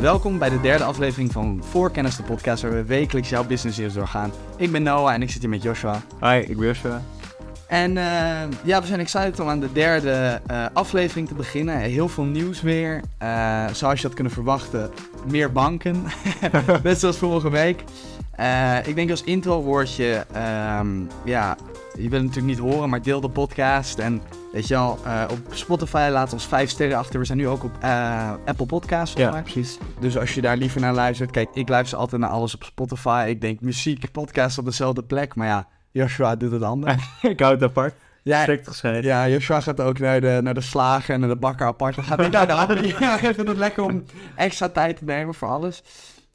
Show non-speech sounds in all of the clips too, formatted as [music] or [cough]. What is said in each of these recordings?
Welkom bij de derde aflevering van Voorkennis, de podcast waar we wekelijks jouw business doorgaan. Ik ben Noah en ik zit hier met Joshua. Hi, ik ben Joshua. En eh, ja, we zijn excited om aan de derde eh, aflevering te beginnen. Heel veel nieuws weer. Eh, zoals je had kunnen verwachten, meer banken. [laughs] Net zoals vorige week. ik denk als intro woordje, ehm, ja, je wil het natuurlijk niet horen, maar deel de podcast. En weet je wel, op Spotify laat ons vijf sterren achter. We zijn nu ook op Apple Podcasts. Ja, precies. Dus als je daar liever naar luistert, kijk, ik luister altijd naar alles op Spotify. Ik denk muziek, podcast op dezelfde plek. Maar ja, Joshua doet het anders. [laughs] ik houd het apart. Ja, Strikt gescheiden. Ja, Joshua gaat ook naar de, naar de slager en naar de bakker apart. Dan gaat naar de [laughs] andere. Ja, vind het lekker om extra tijd te nemen voor alles.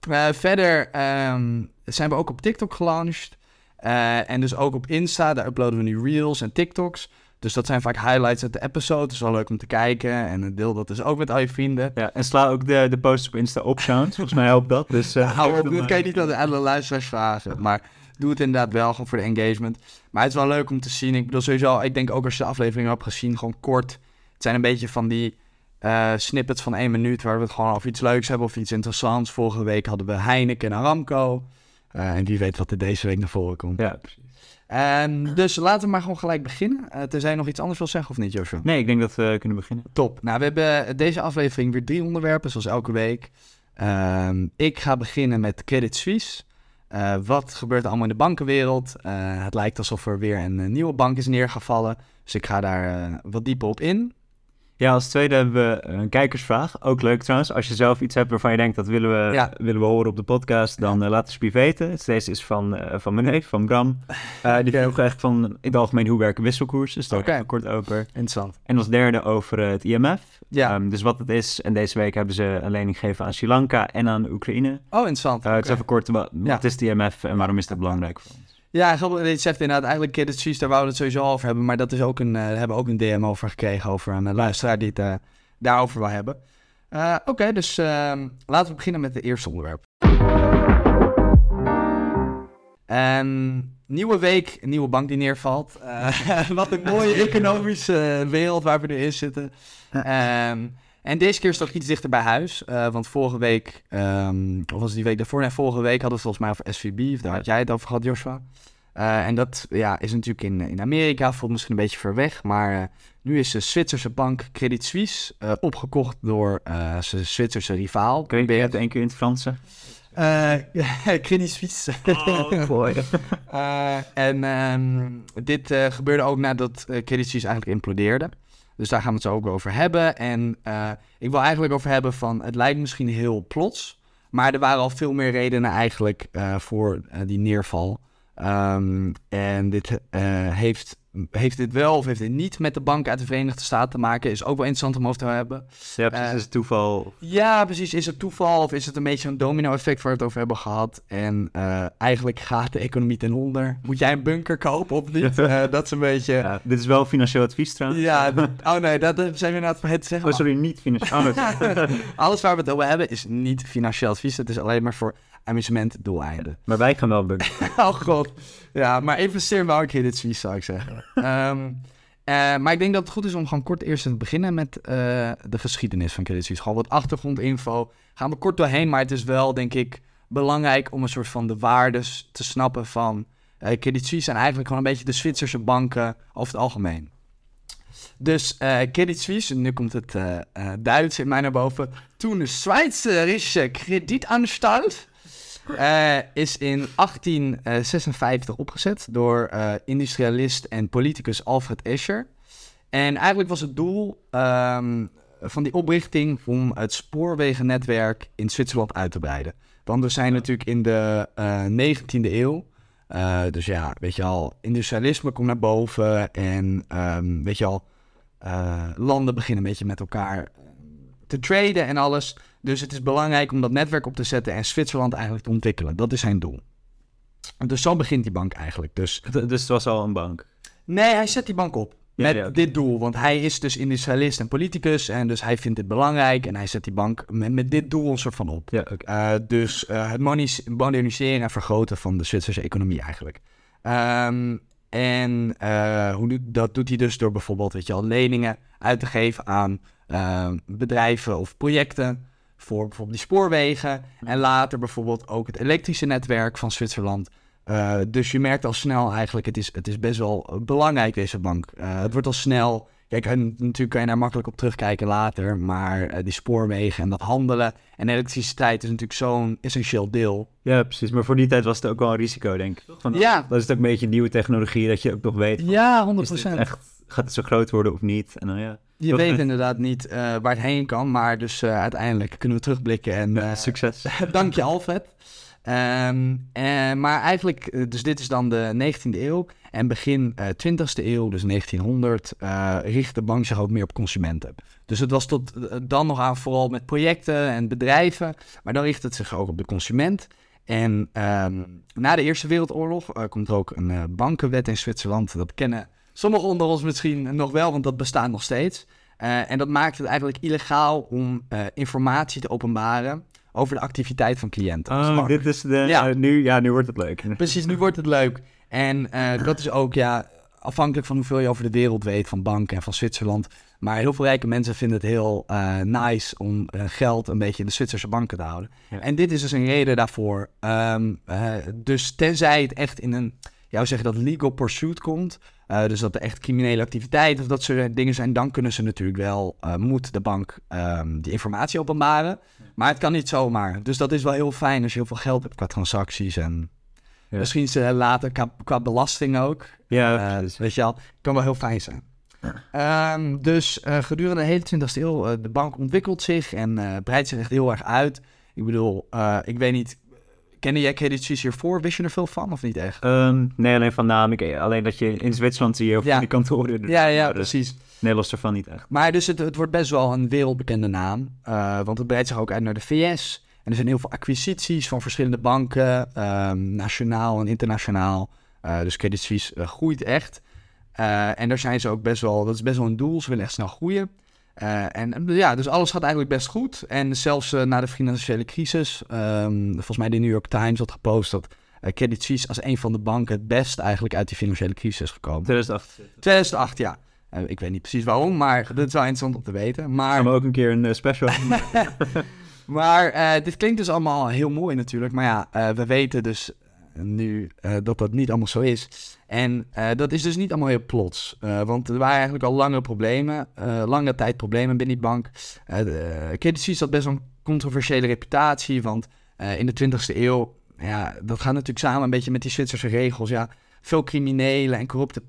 Uh, verder um, zijn we ook op TikTok gelanceerd. Uh, en dus ook op Insta. Daar uploaden we nu reels en TikToks. Dus dat zijn vaak highlights uit de episode. Het is wel leuk om te kijken. En deel dat dus ook met al je vrienden. Ja, en sla ook de, de posts op Insta op, Volgens mij helpt dat. Dus uh, [laughs] hou op. Dat kan je niet aan de luisteraars vragen. Maar doe het inderdaad wel, gewoon voor de engagement. Maar het is wel leuk om te zien. Ik bedoel sowieso, ik denk ook als je de aflevering hebt gezien, gewoon kort. Het zijn een beetje van die uh, snippets van één minuut, waar we het gewoon over iets leuks hebben of iets interessants. Vorige week hadden we Heineken en Aramco. Uh, en wie weet wat er deze week naar voren komt. Ja, precies. Um, dus laten we maar gewoon gelijk beginnen. Uh, tenzij je nog iets anders wil zeggen of niet, Joshua? Nee, ik denk dat we kunnen beginnen. Top. Nou, we hebben deze aflevering weer drie onderwerpen, zoals elke week. Um, ik ga beginnen met Credit Suisse. Uh, wat gebeurt er allemaal in de bankenwereld? Uh, het lijkt alsof er weer een, een, nieuwe bank is neergevallen. Dus ik ga daar wat dieper op in. Ja, als tweede hebben we een kijkersvraag. Ook leuk trouwens. Als je zelf iets hebt waarvan je denkt dat willen we, ja. willen we horen op de podcast, dan ja. laat het je weten. Deze is van, van mijn neef, van Bram. die vroeg echt van in het algemeen hoe werken wisselkoersen. Dus daar okay. kort over. Interessant. En als derde over het IMF. Ja. Um, dus wat het is. En deze week hebben ze een lening gegeven aan Sri Lanka en aan Oekraïne. Oh, interessant. Uh, het is even kort, wat, ja. is de IMF en waarom is dat belangrijk voor ons? Ja, je zegt inderdaad, eigenlijk Kid Suisse, daar wouden we het sowieso over hebben. Maar dat is ook een, uh, hebben we ook een DM over gekregen over een luisteraar die het uh, daarover wil hebben. Uh, Oké, okay, dus ehm, laten we beginnen met het eerste onderwerp. Nieuwe week, nieuwe bank die neervalt. [laughs] wat een mooie economische wereld waar we nu in zitten. Um, en deze keer ook iets dichter bij huis. Uh, want vorige week, um, of was het die week daarvoor? Nee, vorige week hadden we het volgens mij over SVB. Of daar had jij het over gehad, Joshua. Uh, en dat ja, is natuurlijk in, in Amerika, voelt misschien een beetje ver weg. Maar uh, nu is de Zwitserse bank Credit Suisse opgekocht door zijn Zwitserse rivaal. Kun je het één keer in het Frans [laughs] Credit Suisse. Oh, mooi. [laughs] en um, dit gebeurde ook nadat Credit Suisse eigenlijk implodeerde. Dus daar gaan we het zo ook over hebben. En uh, ik wil eigenlijk over hebben van, het lijkt misschien heel plots, maar er waren al veel meer redenen eigenlijk uh, voor uh, die neerval. Um, en dit heeft heeft dit wel of heeft dit niet met de bank uit de Verenigde Staten te maken? Is ook wel interessant om over te hebben. Ja, precies. Uh, is het toeval? Ja, precies. Is het toeval of is het een beetje een domino-effect waar we het over hebben gehad? En uh, eigenlijk gaat de economie ten onder. Moet jij een bunker kopen of niet? uh, [laughs] dat is een beetje... Ja, dit is wel financieel advies trouwens. Ja, oh nee, dat zijn we inderdaad voor het zeggen. Oh, sorry, niet financieel. Oh, [laughs] Alles waar we het over hebben is niet financieel advies. Het is alleen maar voor amusementdoeleinden. Maar wij gaan wel bukken. [laughs] oh god. Ja, maar investeer wel een keer dit Suisse, zou ik zeggen. um, uh, maar ik denk dat het goed is om gewoon kort eerst te beginnen met uh, de geschiedenis van Credit Suisse. Gewoon wat achtergrondinfo. Gaan we kort doorheen, maar het is wel, denk ik, belangrijk om een soort van de waardes te snappen van uh, Credit Suisse en eigenlijk gewoon een beetje de Zwitserse banken over het algemeen. Dus uh, Credit Suisse, nu komt het uh, Duits in mij naar boven. Toen de Zwitserische Kredietanstalt uh, is in 1856 opgezet door uh, industrialist en politicus Alfred Escher. En eigenlijk was het doel um, van die oprichting om het spoorwegennetwerk in Zwitserland uit te breiden. Want we zijn natuurlijk in de uh, eh, 19e eeuw. dus ja, weet je al, industrialisme komt naar boven en um, weet je al, landen beginnen een beetje met elkaar te traden en alles. Dus het is belangrijk om dat netwerk op te zetten en Zwitserland eigenlijk te ontwikkelen. Dat is zijn doel. Dus zo begint die bank eigenlijk. Dus, [laughs] dus het was al een bank? Nee, hij zet die bank op. met dit doel. Want hij is dus industrialist en politicus. En dus hij vindt dit belangrijk. En hij zet die bank met, met dit doel een soort van op. Ja, uh, dus uh, het moderniseren en vergroten van de Zwitserse economie eigenlijk. Um, en uh, hoe, dat doet hij dus door bijvoorbeeld weet je al, leningen uit te geven aan bedrijven of projecten. Voor bijvoorbeeld die spoorwegen. En later bijvoorbeeld ook het elektrische netwerk van Zwitserland. Uh, dus je merkt al snel eigenlijk, het is, het is best wel belangrijk deze bank. Uh, het wordt al snel, kijk, natuurlijk kan je daar makkelijk op terugkijken later, maar uh, die spoorwegen en dat handelen en elektriciteit is natuurlijk zo'n essentieel deel. Ja, precies, maar voor die tijd was het ook wel een risico, denk ik. Van, ja. Dat is ook een beetje nieuwe technologie, dat je ook nog weet. Van, ja, 100%. Echt, gaat het zo groot worden of niet? En dan, ja. Je weet inderdaad niet waar het heen kan, maar dus uiteindelijk kunnen we terugblikken en... Succes. [laughs] dank je, Alfred. Um, maar eigenlijk, eh, dus dit is dan de 19e eeuw. En begin uh, eh, 20e eeuw, dus 1900, uh, richt de bank zich ook meer op consumenten. Dus het was tot dan nog aan vooral met projecten en bedrijven. Maar dan richt het zich ook op de consument. En um, na de Eerste Wereldoorlog komt er ook een bankenwet in Zwitserland. Dat kennen sommigen onder ons misschien nog wel, want dat bestaat nog steeds. en dat maakt het eigenlijk illegaal om informatie te openbaren over de activiteit van cliënten. Oh, dit is de... Ja. Uh, nu, ja, nu wordt het leuk. [laughs] Precies, nu wordt het leuk. En dat is ook, ja, afhankelijk van hoeveel je over de wereld weet, van banken en van Zwitserland. Maar heel veel rijke mensen vinden het heel uh, nice om geld een beetje in de Zwitserse banken te houden. Ja. En dit is dus een reden daarvoor. Um, dus tenzij het echt in een, jou zeggen dat legal pursuit komt, uh, dus dat er echt criminele activiteit of dat soort dingen zijn, dan kunnen ze natuurlijk wel, uh, moet de bank um, die informatie openbaren. Maar het kan niet zomaar. Dus dat is wel heel fijn als je heel veel geld hebt qua transacties en ja. misschien ze later qua, qua, belasting ook. Ja, uh, weet je al, kan wel heel fijn zijn. Um, dus gedurende de hele 20e eeuw, de bank ontwikkelt zich en breidt zich echt heel erg uit. Ik bedoel, ik weet niet, Kende jij Credit Suisse hiervoor? Wist je er veel van of niet echt? Um, nee, alleen van naam. Ik, alleen dat je in Zwitserland zie je of ja. die kantoren. Ja, ja, precies. Nee, los ervan niet echt. Maar dus het, het wordt best wel een wereldbekende naam. Uh, want het breidt zich ook uit naar de VS. En er zijn heel veel acquisities van verschillende banken, um, nationaal en internationaal. Uh, dus Credit Suisse uh, groeit echt. en daar zijn ze ook best wel, dat is best wel een doel. Ze willen echt snel groeien. Uh, en ja, dus alles gaat eigenlijk best goed. En zelfs uh, na de financiële crisis, um, volgens mij de New York Times had gepost dat uh, Credit Suisse als een van de banken het best eigenlijk uit die financiële crisis is gekomen. 2008. 2008, ja. ik weet niet precies waarom, maar dat is wel interessant om te weten. Maar... Gaan we ook een keer een special [laughs] Maar dit klinkt dus allemaal heel mooi natuurlijk. Maar ja, we weten dus nu uh, dat dat niet allemaal zo is. En uh, dat is dus niet allemaal heel plots. Uh, want er waren eigenlijk al lange problemen, lange tijd problemen binnen die bank. Credit Suisse had best wel een controversiële reputatie, want in de 20e eeuw, ja, dat gaat natuurlijk samen een beetje met die Zwitserse regels. Ja, veel criminelen en corrupte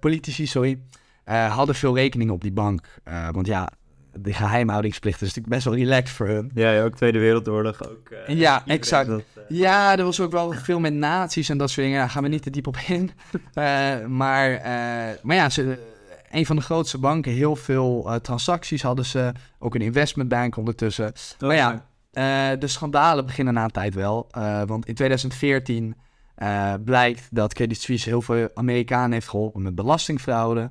politici, sorry, hadden veel rekeningen op die bank. want ja, de geheimhoudingsplicht is natuurlijk best wel relaxed voor hun. Ja, ook Tweede Wereldoorlog. Ook, uh, ja, exact. Dat, uh... Ja, er was ook wel veel met nazi's en dat soort dingen. Daar gaan we niet te diep op in. Uh, [laughs] maar, maar ja, ze, een van de grootste banken, heel veel transacties hadden ze. Ook een investmentbank ondertussen. Maar ja, de schandalen beginnen na een tijd wel. want in 2014 blijkt dat Credit Suisse heel veel Amerikanen heeft geholpen met belastingfraude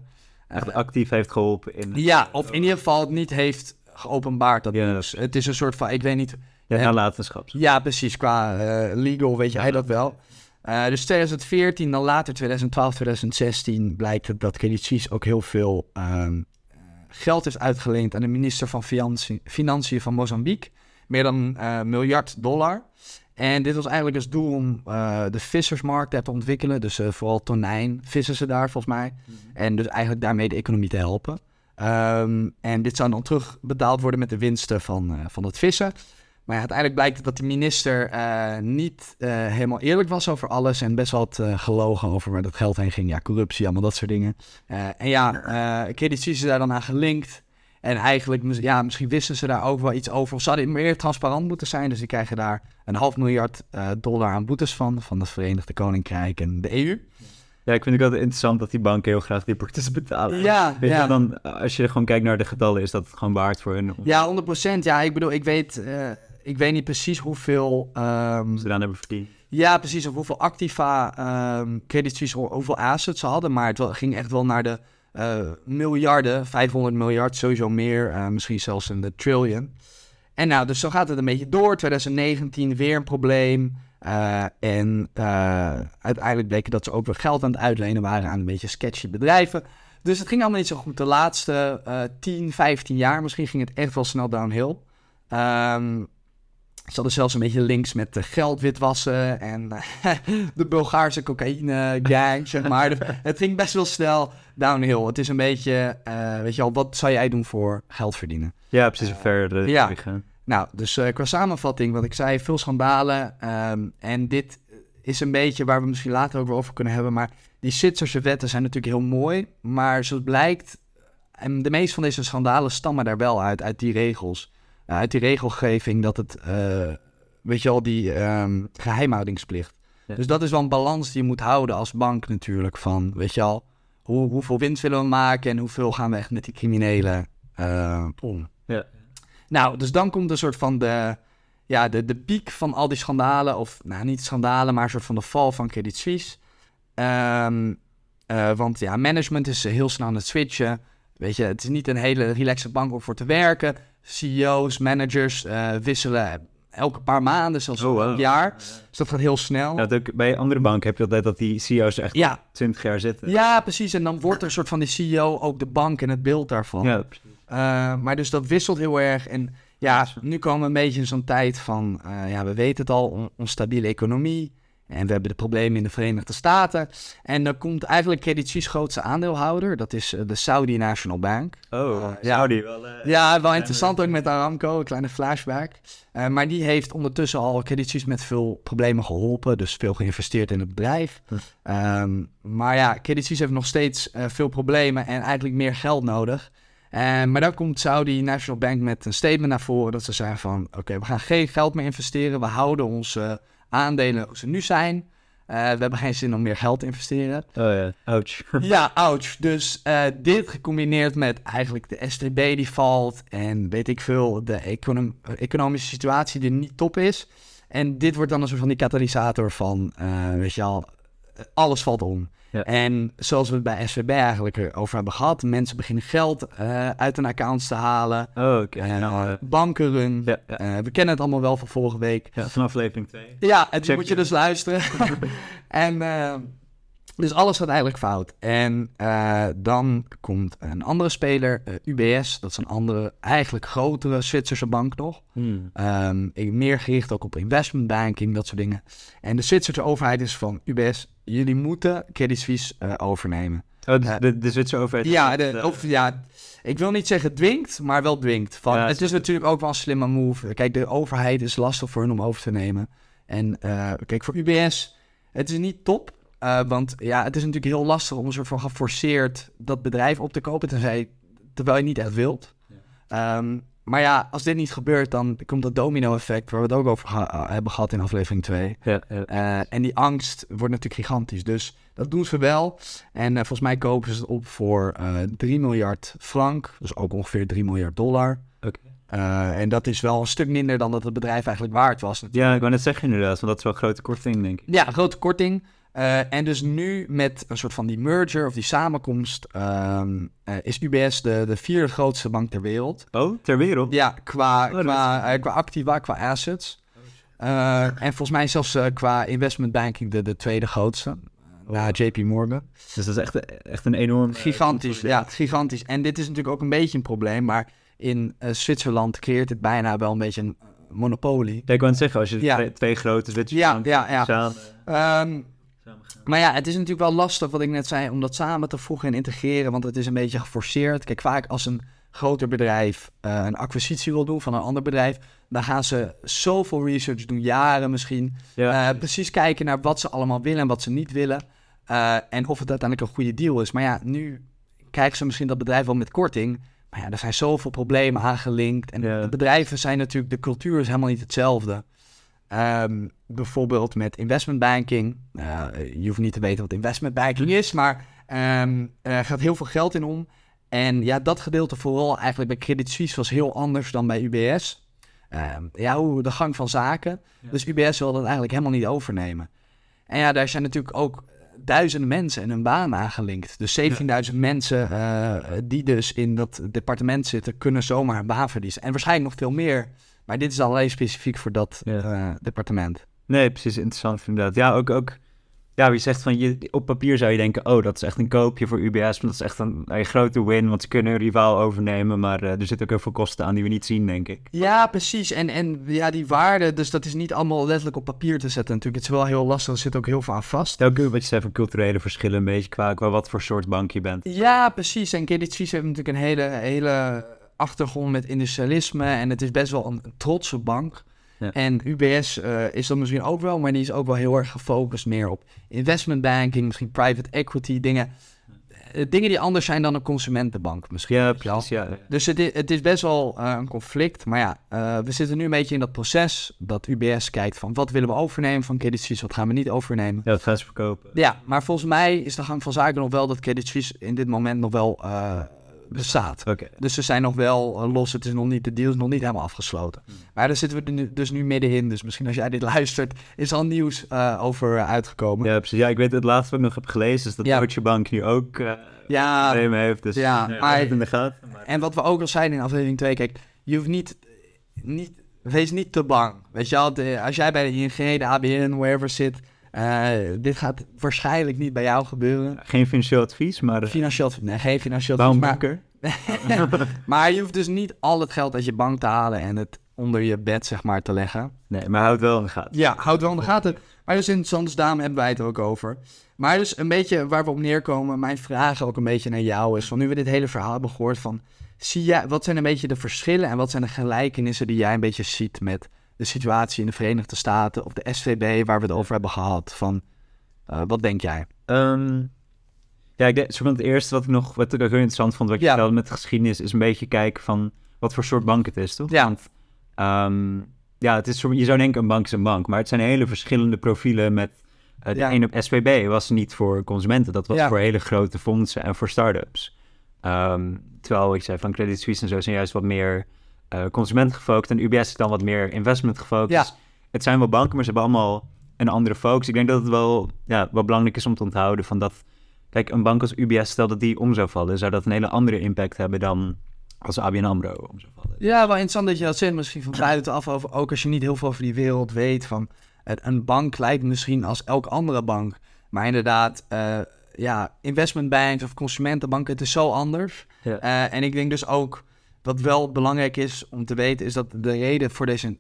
echt actief heeft geholpen in... Ja, of in ieder geval het niet heeft geopenbaard. Dat ja. Het is een soort van, ik weet niet... Ja, nalatenschap. Ja, precies. Qua uh, legal weet jij dat wel. Uh, dus 2014, dan later 2012, 2016 blijkt dat Credit Suisse ook heel veel um, geld heeft uitgeleend aan de minister van Financiën van Mozambique. Meer dan uh, miljard dollar. En dit was eigenlijk als doel om uh, de vissersmarkt te ontwikkelen. Dus uh, vooral tonijn vissen ze daar volgens mij. Mm -hmm. En dus eigenlijk daarmee de economie te helpen. Um, en dit zou dan terugbetaald worden met de winsten van, uh, van het vissen. Maar ja, uiteindelijk blijkt dat de minister niet helemaal eerlijk was over alles. En best wel had gelogen over waar dat geld heen ging. Ja, corruptie, allemaal dat soort dingen. en ja, uh, Suisse is daar dan aan gelinkt. En eigenlijk, ja, misschien wisten ze daar ook wel iets over. Of zouden meer transparant moeten zijn. Dus die krijgen daar een half miljard uh, dollar aan boetes van. Van het Verenigde Koninkrijk en de EU. Ja, ik vind het altijd interessant dat die banken heel graag die boetes betalen. Ja, weet ja. Je, dan, als je gewoon kijkt naar de getallen, is dat gewoon waard voor hun. Ja, 100%. Ja, ik bedoel, ik weet, uh, ik weet niet precies hoeveel... Um, ze dan hebben verdiend. Ja, precies. Of hoeveel activa um, Credit Suisse, hoeveel assets ze hadden. Maar het ging echt wel naar de miljarden, 500 miljard, sowieso meer, misschien zelfs in de trillion. En nou, dus zo gaat het een beetje door. 2019 weer een probleem. en uiteindelijk bleek dat ze ook weer geld aan het uitlenen waren aan een beetje sketchy bedrijven. Dus het ging allemaal niet zo goed. De laatste uh, 10, 15 jaar misschien ging het echt wel snel downhill. Um, ze hadden zelfs een beetje links met de geldwitwassen en [laughs] de Bulgaarse cocaïne gang, zeg maar. het ging best wel snel downhill. Het is een beetje, uh, weet je al, wat zou jij doen voor geld verdienen? Ja, precies, uh, verder ja. Nou, dus uh, qua samenvatting, wat ik zei, veel schandalen. Um, en dit is een beetje waar we misschien later ook wel over kunnen hebben, maar die Zwitserse wetten zijn natuurlijk heel mooi, maar zoals blijkt, en de meeste van deze schandalen stammen daar wel uit, uit die regels. Uh, uit die regelgeving dat het, uh, weet je al, die um, geheimhoudingsplicht. Dus dat is wel een balans die je moet houden als bank natuurlijk. Van, weet je al, hoe, hoeveel winst willen we maken en hoeveel gaan we echt met die criminelen uh, om. Ja. Nou, dus dan komt een soort van de, ja, de, de piek van al die schandalen. Of, nou, niet schandalen, maar een soort van de val van Credit Suisse. Um, uh, want ja, management is heel snel aan het switchen. Weet je, het is niet een hele relaxe bank om voor te werken. CEO's, managers uh, wisselen elke paar maanden, zelfs oh, wow. een jaar. Dus dat gaat heel snel. Ja, ook bij andere banken heb je altijd dat die CEO's echt ja. 20 jaar zitten. Ja, precies. En dan wordt er een soort van die CEO ook de bank en het beeld daarvan. Ja, precies. Uh, maar dus dat wisselt heel erg. En ja, nu komen we een beetje in zo'n tijd van, uh, ja, we weten het al, onstabiele economie. En we hebben de problemen in de Verenigde Staten. En dan komt eigenlijk Credit Suisse grootste aandeelhouder. Dat is eh, de Saudi National Bank. Oh, uh, Saudi. Wel, uh, ja, wel interessant ook met Aramco. Een kleine flashback. maar die heeft ondertussen al Credit Suisse met veel problemen geholpen. Dus veel geïnvesteerd in het bedrijf. Hm. Um, maar ja, Credit Suisse heeft nog steeds veel problemen en eigenlijk meer geld nodig. maar dan komt Saudi National Bank met een statement naar voren dat ze zeggen van... oké, we gaan geen geld meer investeren. We houden onze aandelen hoe ze nu zijn. Uh, we hebben geen zin om meer geld te investeren. Oh ja, ouch. [laughs] ja, ouch. Dus uh, dit gecombineerd met eigenlijk de STB die valt en weet ik veel, de econom economische situatie die niet top is. En dit wordt dan een soort van die katalysator van, uh, weet je al, alles valt om. Ja. En zoals we het bij SVB eigenlijk over hebben gehad, mensen beginnen geld uh, uit hun accounts te halen. Oh, oké. Okay. Uh, banken Ja, ja. Uh, we kennen het allemaal wel van vorige week. Ja, van aflevering 2. Ja, en die moet je dus luisteren. [laughs] [laughs] en dus alles gaat eigenlijk fout. En dan komt een andere speler, UBS. Dat is een andere, eigenlijk grotere Zwitserse bank nog. Hmm. Um, meer gericht ook op investment banking, dat soort dingen. En de Zwitserse overheid is van UBS jullie moeten Credit Suisse uh, overnemen. Oh, de, de, de Zwitserse overheid? Ja, de, of, ja, ik wil niet zeggen dwingt, maar wel dwingt. Van, ja, het is natuurlijk ook wel een slimme move. Kijk, de overheid is lastig voor hen om over te nemen. En kijk, voor UBS, het is niet top. Uh, want ja, het is natuurlijk heel lastig om een soort van geforceerd dat bedrijf op te kopen, tenzij, terwijl je niet echt wilt. Ja. Um, maar ja, als dit niet gebeurt, dan komt dat domino-effect waar we het ook over eh, hebben gehad in aflevering 2. Ja, ja. Uh, en die angst wordt natuurlijk gigantisch. Dus dat doen ze wel. En uh, volgens mij kopen ze het op voor 3 miljard frank. Dus ook ongeveer 3 miljard dollar. Okay. en dat is wel een stuk minder dan dat het bedrijf eigenlijk waard was. Natuurlijk. Ja, ik wou net zeggen inderdaad, want dat is wel een grote korting, denk ik. Ja, een grote korting. Uh, en dus nu met een soort van die merger of die samenkomst um, uh, is UBS de, de vierde grootste bank ter wereld. Oh, ter wereld? Ja, qua, oh, qua, uh, qua activa, qua assets. en volgens mij zelfs qua investment banking de, de tweede grootste. Oh. Na JP Morgan. Dus dat is echt, echt een enorm... Gigantisch, ja, gigantisch. En dit is natuurlijk ook een beetje een probleem, maar in Zwitserland creëert het bijna wel een beetje een monopolie. Ja, ik wou het zeggen, als je ja. twee, twee grote Zwitserse ja, ja, ja. Samen... Um, maar ja, het is natuurlijk wel lastig, wat ik net zei, om dat samen te voegen en integreren, want het is een beetje geforceerd. Kijk, vaak als een groter bedrijf uh, een acquisitie wil doen van een ander bedrijf, dan gaan ze zoveel research doen, jaren misschien. Ja. Uh, precies kijken naar wat ze allemaal willen en wat ze niet willen. Uh, en of het uiteindelijk een goede deal is. Maar ja, nu kijken ze misschien dat bedrijf wel met korting. Maar ja, er zijn zoveel problemen aangelinkt. En ja. de bedrijven zijn natuurlijk, de cultuur is helemaal niet hetzelfde. Um, bijvoorbeeld met investment banking. Uh, je hoeft niet te weten wat investment banking is, maar um, er gaat heel veel geld in om. En ja, dat gedeelte vooral eigenlijk bij Credit Suisse was heel anders dan bij UBS. Um, ja, hoe de gang van zaken. Ja. Dus UBS wil dat eigenlijk helemaal niet overnemen. En ja, daar zijn natuurlijk ook duizenden mensen en hun baan aangelinkt. Dus 17.000 mensen die dus in dat departement zitten, kunnen zomaar een baan verliezen. En waarschijnlijk nog veel meer. Maar dit is alleen specifiek voor dat departement. Nee, precies. Interessant inderdaad. Ja, ook, ook ja, wie zegt van je, op papier zou je denken, oh, dat is echt een koopje voor UBS, maar dat is echt een, een grote win, want ze kunnen een rivaal overnemen, maar uh, er zitten ook heel veel kosten aan die we niet zien, denk ik. Ja, precies. En, en ja, die waarde, dus dat is niet allemaal letterlijk op papier te zetten natuurlijk. Het is wel heel lastig, er zit ook heel veel aan vast. Ook wat je zei van culturele verschillen, een beetje qua, qua wat voor soort bank je bent. Ja, precies. En Credit Suisse heeft natuurlijk een hele, hele achtergrond met industrialisme en het is best wel een trotse bank. En UBS uh, is dat misschien ook wel, maar die is ook wel heel erg gefocust meer op investment banking, misschien private equity dingen. Uh, dingen die anders zijn dan een consumentenbank misschien. Ja, precies. Ja, Dus het is, het is best wel uh, een conflict. Maar ja, we zitten nu een beetje in dat proces dat UBS kijkt van wat willen we overnemen van Credit Suisse, wat gaan we niet overnemen. Ja, dat gaan ze verkopen. Ja, maar volgens mij is de gang van zaken nog wel dat Credit Suisse in dit moment nog wel bestaat. Dus ze zijn nog wel uh, los. Het is nog niet, de deal is nog niet helemaal afgesloten. Hmm. Maar daar zitten we nu, dus nu middenin. Dus misschien als jij dit [laughs] luistert, is al nieuws uh, over uh, uitgekomen. Ja, precies. Ja, ik weet het laatste wat ik nog heb gelezen is dat ja. Deutsche Bank nu ook uh, ja, problemen heeft. Dus ja, maar, in de gaten. Maar... En wat we ook al zeiden in aflevering 2, kijk, je hoeft niet, niet, wees niet te bang. Weet je wel, als jij bij de ING, de ABN, wherever zit, uh, dit gaat waarschijnlijk niet bij jou gebeuren. Geen financieel advies, maar... Financieel advies, nee, geen financieel advies. Maar, [laughs] maar je hoeft dus niet al het geld uit je bank te halen en het onder je bed, zeg maar, te leggen. Nee, maar houd wel in de gaten. Ja, houd wel in de gaten. Maar dus in Sanders Dame hebben wij het ook over. Maar dus een beetje waar we op neerkomen, mijn vraag ook een beetje naar jou is, van nu we dit hele verhaal hebben gehoord van, zie jij, wat zijn een beetje de verschillen en wat zijn de gelijkenissen die jij een beetje ziet met de situatie in de Verenigde Staten of de SVB waar we het over hebben gehad? Van, uh, wat denk jij? Um, ja, ik denk, het eerste wat ik nog wat ik heel interessant vond, wat je ja. vertelde met de geschiedenis, is een beetje kijken van wat voor soort bank het is, toch? Ja. Want, um, ja, het is, je zou denken een bank is een bank, maar het zijn hele verschillende profielen met... Uh, de ja. ene SVB was niet voor consumenten, dat was ja. voor hele grote fondsen en voor start-ups. Um, terwijl ik zei van Credit Suisse en zo zijn juist wat meer uh, consument gefocust en UBS is dan wat meer investment gefocust. Ja. Het zijn wel banken, maar ze hebben allemaal een andere focus. Ik denk dat het wel, ja, wel belangrijk is om te onthouden van dat Kijk, een bank als UBS, stel dat die om zou vallen, zou dat een hele andere impact hebben dan als ABN AMRO om zou vallen. Ja, wel interessant dat je dat zegt, misschien van buitenaf over, ook als je niet heel veel over die wereld weet, van een bank lijkt misschien als elke andere bank, maar inderdaad, uh, ja, investmentbanks of consumentenbanken, het is zo anders. Ja. Uh, en ik denk dus ook, wat wel belangrijk is om te weten, is dat de reden voor deze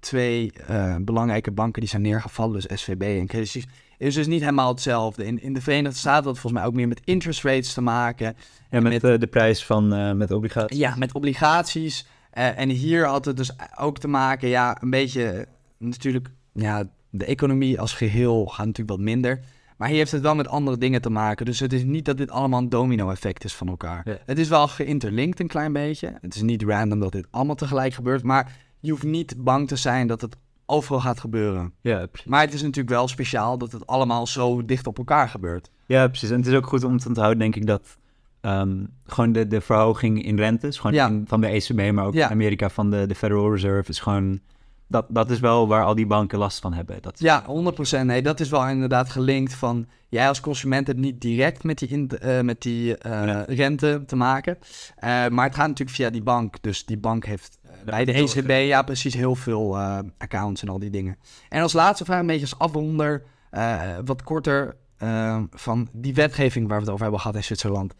twee uh, belangrijke banken die zijn neergevallen, dus SVB en Credit Suisse, is dus niet helemaal hetzelfde. In, in de Verenigde Staten had het volgens mij ook meer met interest rates te maken. Ja, met, met uh, de prijs van uh, met obligaties. Ja, met obligaties. En hier had het dus ook te maken, ja, een beetje natuurlijk, ja, de economie als geheel gaat natuurlijk wat minder. Maar hier heeft het wel met andere dingen te maken. Dus het is niet dat dit allemaal een domino-effect is van elkaar. Ja. Het is wel geïnterlinkt een klein beetje. Het is niet random dat dit allemaal tegelijk gebeurt. Maar je hoeft niet bang te zijn dat het overal gaat gebeuren. Ja, Maar het is natuurlijk wel speciaal dat het allemaal zo dicht op elkaar gebeurt. Ja, precies. En het is ook goed om te onthouden, denk ik, dat um, gewoon de, de verhoging in rentes, gewoon ja. van de ECB, maar ook in Amerika van de, de Federal Reserve, is gewoon dat, dat is wel waar al die banken last van hebben. Dat Ja, 100%. Nee, dat is wel inderdaad gelinkt van... jij als consument hebt niet direct met die, in, uh, met die uh, rente te maken. Uh, maar het gaat natuurlijk via die bank. Dus die bank heeft bij de ECB ja precies heel veel accounts en al die dingen. En als laatste vraag, een beetje als afronder... wat korter van die wetgeving waar we het over hebben gehad in Zwitserland...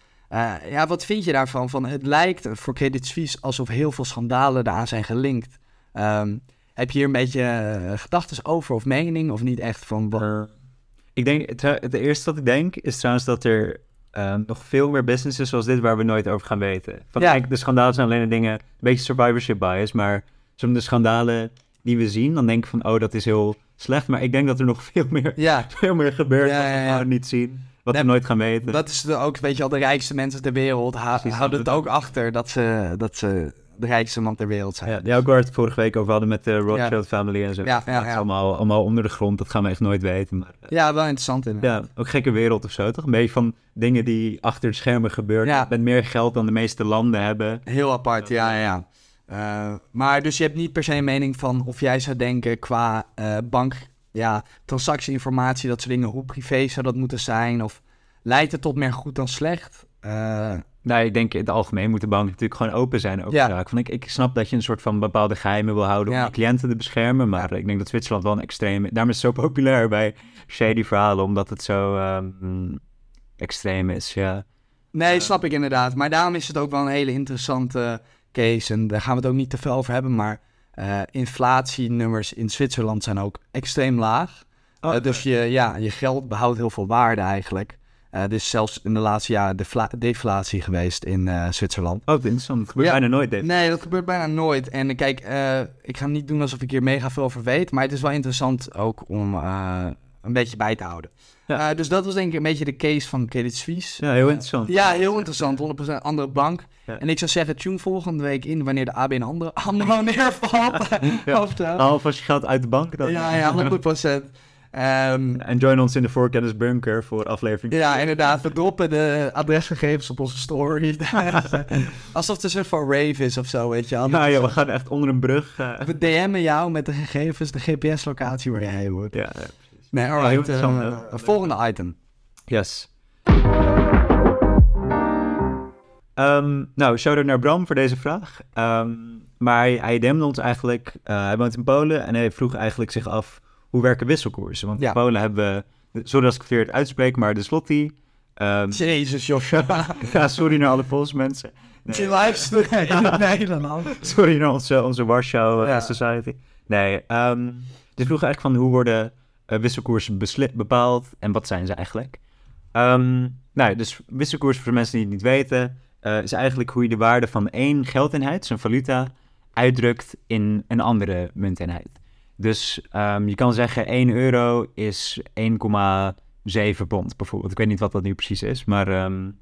ja, wat vind je daarvan? Van, het lijkt voor Credit Suisse alsof heel veel schandalen daaraan zijn gelinkt. Um, heb je hier een beetje uh, gedachten over of mening of niet echt van wat? Uh, ik denk, het, eerste wat ik denk is trouwens dat er uh, nog veel meer businesses zoals dit waar we nooit over gaan weten. Van, ja. kijk, de schandalen zijn alleen de dingen, een beetje survivorship bias, maar soms de schandalen die we zien, dan denk ik van, oh, dat is heel slecht. Maar ik denk dat er nog [laughs] veel meer, ja. veel meer gebeurt ja, wat we niet zien. Wat we nooit gaan weten. Dat is de, ook, weet je al, de rijkste mensen ter wereld houden het ook achter dat ze, dat ze de rijkste man ter wereld zijn. Ja, ja ook waar we het vorige week over hadden met de Rothschild ja. family en zo. Ja, ja, ja. Allemaal, allemaal onder de grond, dat gaan we echt nooit weten. Maar, uh, ja, wel interessant in. Ja, ook gekke wereld of zo, toch? Een beetje van dingen die achter de schermen gebeuren. Ja. Met meer geld dan de meeste landen hebben. Heel apart, ja, ja. Uh, maar dus je hebt niet per se een mening van of jij zou denken qua uh, bank ja, transactieinformatie, dat soort dingen. Hoe privé zou dat moeten zijn? Of leidt het tot meer goed dan slecht? Uh, nou, ik denk in het algemeen moeten banken natuurlijk gewoon open zijn over ja. Van, ik, ik snap dat je een soort van bepaalde geheimen wil houden om je cliënten te beschermen. Maar ik denk dat Zwitserland wel een extreem... Daarom is het zo populair bij shady verhalen, omdat het zo um, extreem is, ja. Nee, snap ik inderdaad. Maar daarom is het ook wel een hele interessante case. En daar gaan we het ook niet te veel over hebben. Maar uh, inflatienummers in Zwitserland zijn ook extreem laag. Oh, uh, dus je, ja, je geld behoudt heel veel waarde eigenlijk. Uh, er is zelfs in de laatste jaren deflatie geweest in uh, Zwitserland. Oh, interessant. Dat gebeurt bijna nooit, Dave. Nee, dat gebeurt bijna nooit. En kijk, uh, ik ga niet doen alsof ik hier mega veel over weet, maar het is wel interessant ook om een beetje bij te houden. Ja. dus dat was denk ik een beetje de case van Credit Suisse. Ja, heel interessant. ja, heel interessant. 100% andere bank. Ja. En ik zou zeggen, tune volgende week in wanneer de ABN andere [laughs] AMRO neervalt. [laughs] ja. Alvast je geld uit de bank. Ja, ja, 100%. Um, en join ons in de voorkennisbunker voor aflevering. Ja, inderdaad. We droppen de adresgegevens op onze story. [laughs] Alsof het een soort van rave is of zo, weet je. Nou ja, we gaan echt onder een brug. Uh... We DM'en jou met de gegevens, de GPS-locatie waar jij wordt. Ja, ja precies. Nee, alright. Ja, uh, volgende item. Yes. Um, nou, shout-out naar Bram voor deze vraag. Um, maar hij, demde ons eigenlijk... Hij woont in Polen en hij vroeg eigenlijk zich af hoe werken wisselkoersen? Want in Polen hebben we, sorry als ik verkeerd uitspreek, maar de Slotty. Um, Jezus, Joshua. [laughs] ja, sorry naar alle Poolse mensen. Nee. Livestream [laughs] in Nederland. Sorry naar onze, onze Warschau eh, Society. Nee, um, dit vroeg eigenlijk van hoe worden uh, wisselkoersen bepaald en wat zijn ze eigenlijk? Um, nou, dus wisselkoers voor de mensen die het niet weten, uh, is eigenlijk hoe je de waarde van één geldeenheid, zo'n valuta, uitdrukt in een andere munteenheid. Dus um, je kan zeggen 1 euro is 1,7 pond bijvoorbeeld. Ik weet niet wat dat nu precies is, maar um,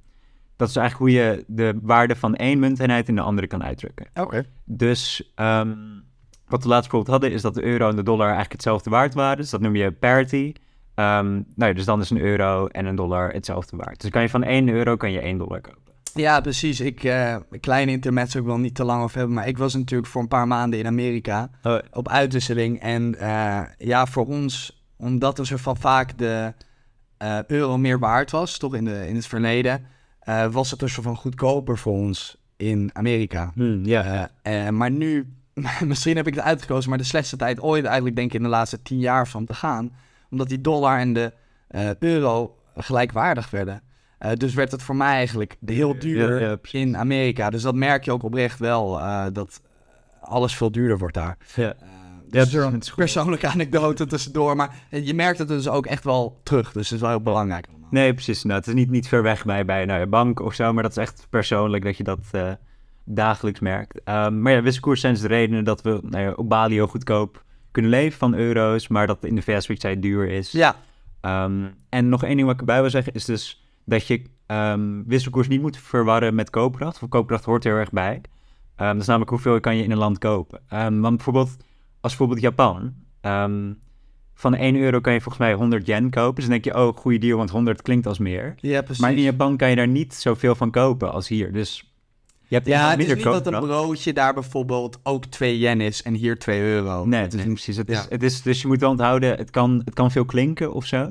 dat is eigenlijk hoe je de waarde van één munteenheid in de andere kan uitdrukken. Oké. Dus um, wat we laatst bijvoorbeeld hadden, is dat de euro en de dollar eigenlijk hetzelfde waard waren. Dus dat noem je parity. Nou ja, dus dan is een euro en een dollar hetzelfde waard. Dus kan je van 1 euro kan je 1 dollar kopen. Ja, precies. Ik, uh, kleine intermezzo, ik wil niet te lang over hebben, maar ik was natuurlijk voor een paar maanden in Amerika oh. op uitwisseling. En uh, ja, voor ons, omdat er zo van vaak de uh, euro meer waard was, toch in, de, in het verleden, was het dus van goedkoper voor ons in Amerika. Hmm, ja. maar nu, [laughs] misschien heb ik het uitgekozen, maar de slechtste tijd ooit eigenlijk denk ik in de laatste tien jaar van te gaan. Omdat die dollar en de euro gelijkwaardig werden. Uh, dus werd het voor mij eigenlijk heel duur in Amerika. Dus dat merk je ook oprecht wel, uh, dat alles veel duurder wordt daar. Ja. Uh, dus een persoonlijke [laughs] anekdote tussendoor. Maar je merkt het dus ook echt wel terug. Dus dat is wel heel belangrijk. Nee, precies. Nou, het is niet, niet ver weg bij, bij nou, een bank of zo. Maar dat is echt persoonlijk dat je dat dagelijks merkt. Um, maar ja, wisselkoers zijn dus de redenen dat we nou ja, op Bali heel goedkoop kunnen leven van euro's. Maar dat in de VS duur is. Ja. Um, en nog één ding wat ik erbij wil zeggen is dus dat je um, wisselkoers niet moet verwarren met koopkracht. Voor koopkracht hoort er heel erg bij. Um, dat is namelijk hoeveel kan je in een land kopen. Um, want bijvoorbeeld, als bijvoorbeeld Japan, van 1 euro kan je volgens mij 100 yen kopen. Dus dan denk je, oh, goede deal, want 100 klinkt als meer. Ja, precies. Maar in Japan kan je daar niet zoveel van kopen als hier. Dus je hebt ja, het is niet dat een broodje daar bijvoorbeeld ook 2 yen is en hier 2 euro. Nee, het is precies. Het is, het is, dus je moet wel onthouden, het kan, het kan veel klinken of zo.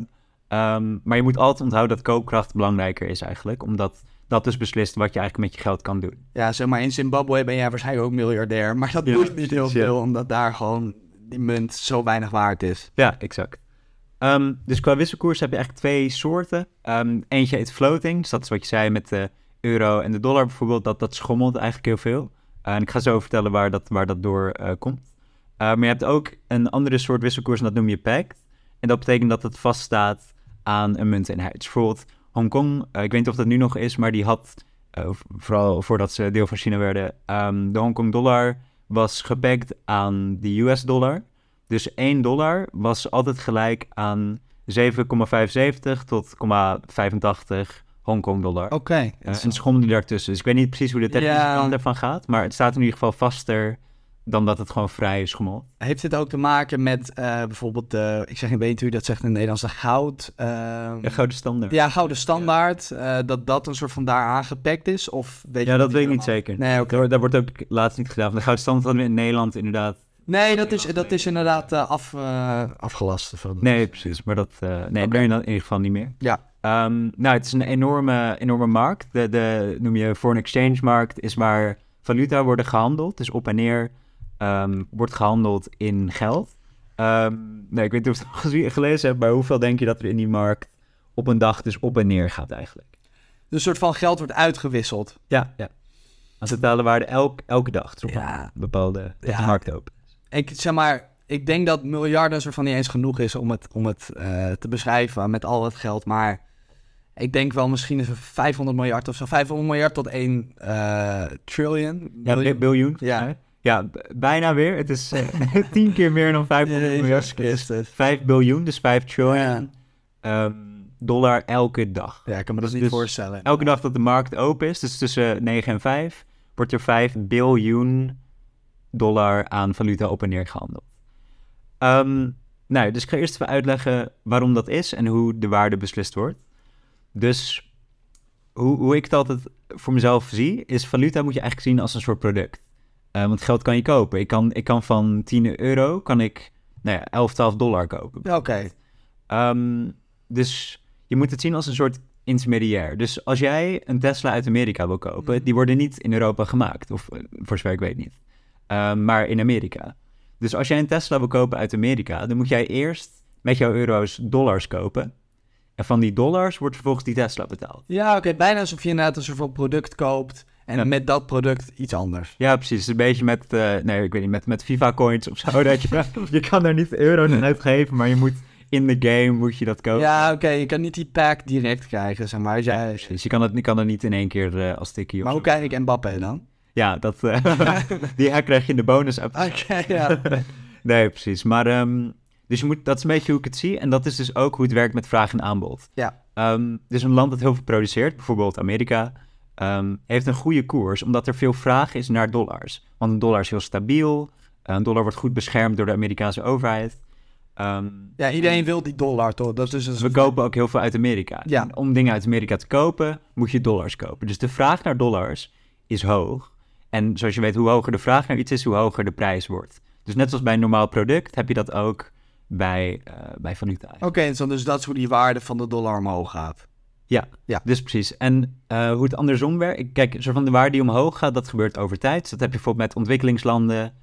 Um, maar je moet altijd onthouden dat koopkracht belangrijker is eigenlijk. Omdat dat dus beslist wat je eigenlijk met je geld kan doen. Ja, zeg maar in Zimbabwe ben jij waarschijnlijk ook miljardair. Maar dat doet niet heel veel, omdat daar gewoon die munt zo weinig waard is. Ja, exact. Um, dus qua wisselkoers heb je eigenlijk twee soorten. Um, eentje is floating, dus dat is wat je zei met de euro en de dollar bijvoorbeeld. Dat, dat schommelt eigenlijk heel veel. Uh, en ik ga zo vertellen waar dat, waar dat door uh, komt. Uh, maar je hebt ook een andere soort wisselkoers en dat noem je pact. En dat betekent dat het vaststaat aan een munteenheid. Dus bijvoorbeeld Hongkong, uh, ik weet niet of dat nu nog is, maar die had, uh, vooral voordat ze deel van China werden, um, de Hongkong dollar was gepakt aan de US dollar. Dus 1 dollar was altijd gelijk aan 7,75 tot 0,85 Hongkong dollar. Oké. Okay. Uh, en daartussen. Dus ik weet niet precies hoe de technische ja. kant ervan gaat, maar het staat in ieder geval vaster dan dat het gewoon vrij is gemold. Heeft dit ook te maken met uh, bijvoorbeeld, de, ik zeg niet weet hoe je dat zegt in het Nederlands, de goud? Uh, ja, gouden standaard. Ja, gouden standaard. Ja. Uh, dat dat een soort van daar aangepakt is? Of weet ja, dat weet ik niet zeker. Nee, okay. daar, daar, wordt ook laatst niet gedaan. De gouden standaard hadden we in Nederland inderdaad Nee, dat is, dat is inderdaad uh, af, afgelast. Nee, precies. Maar dat, nee, okay. ben je dan in ieder geval niet meer. Ja. Um, nou, het is een enorme, enorme markt. De, de, noem je foreign exchange markt, is waar valuta worden gehandeld. Dus op en neer um, wordt gehandeld in geld. Um, nee, ik weet niet of je het [laughs] gelezen hebt, maar hoeveel denk je dat er in die markt op een dag dus op en neer gaat eigenlijk? Dus een soort van geld wordt uitgewisseld. Ja, ja. Als waarde elk, elke dag. Op ja. een bepaalde ja. markt open. Ik zeg maar, ik denk dat miljarden soort van niet eens genoeg is om het, om het uh, te beschrijven met al het geld. Maar ik denk wel misschien is 500 miljard of zo. 500 miljard tot 1 uh, trillion. Ja, biljoen. Ja. Ja, bijna weer. Het is uh, [laughs] [laughs] tien keer meer dan 500 miljard. 5 biljoen, dus 5 trillion ja. um, dollar elke dag. Ja, ik kan me dat dus, niet voorstellen. Elke dag dat de markt open is, dus tussen 9 en 5, wordt er 5 biljoen dollar aan valuta op en neer gehandeld. Um, nou, dus ik ga eerst even uitleggen waarom dat is en hoe de waarde beslist wordt. Dus hoe, hoe ik het altijd voor mezelf zie, is valuta moet je eigenlijk zien als een soort product. Uh, want geld kan je kopen. Ik kan, ik kan van 10 euro kan ik nou ja, 11, 12 dollar kopen. Oké. Okay. Um, dus je moet het zien als een soort intermediair. Dus als jij een Tesla uit Amerika wil kopen, mm. die worden niet in Europa gemaakt. Of eh, voor zover ik weet niet. Um, maar in Amerika. Dus als jij een Tesla wil kopen uit Amerika, dan moet jij eerst met jouw euro's dollars kopen. En van die dollars wordt vervolgens die Tesla betaald. Ja, oké. Bijna alsof je inderdaad een soort van product koopt. En met dat product iets anders. Ja, precies. Een beetje met, uh, nee, ik weet niet, met, met FIFA coins of zo. [laughs] dat je, je kan daar niet euro aan uitgeven, maar je moet in de game moet je dat kopen. Ja, oké. Je kan niet die pack direct krijgen, zeg maar. Ja, precies. Je kan, het, je kan er niet in één keer uh, als tikkie Maar hoe krijg ik Mbappé dan? Ja, dat, uh, [laughs] die krijg je in de bonus Oké, okay, ja. [laughs] nee, precies. Maar um, dus je moet, dat is een beetje hoe ik het zie. En dat is dus ook hoe het werkt met vraag en aanbod. Ja. Um, dus een land dat heel veel produceert, bijvoorbeeld Amerika, um, heeft een goede koers, omdat er veel vraag is naar dollars. Want een dollar is heel stabiel, een dollar wordt goed beschermd door de Amerikaanse overheid. Um, ja, iedereen wil die dollar toch? Dat is dus We kopen ook heel veel uit Amerika. Ja. om dingen uit Amerika te kopen, moet je dollars kopen. Dus de vraag naar dollars is hoog. En zoals je weet, hoe hoger de vraag naar iets is, hoe hoger de prijs wordt. Dus net zoals bij een normaal product heb je dat ook bij, uh, bij valuta. Oké, okay, dus dat is hoe die waarde van de dollar omhoog gaat. Ja, ja. dus precies. En uh, hoe het andersom werkt, kijk, zo van de waarde die omhoog gaat, dat gebeurt over tijd. Dus dat heb je bijvoorbeeld met ontwikkelingslanden.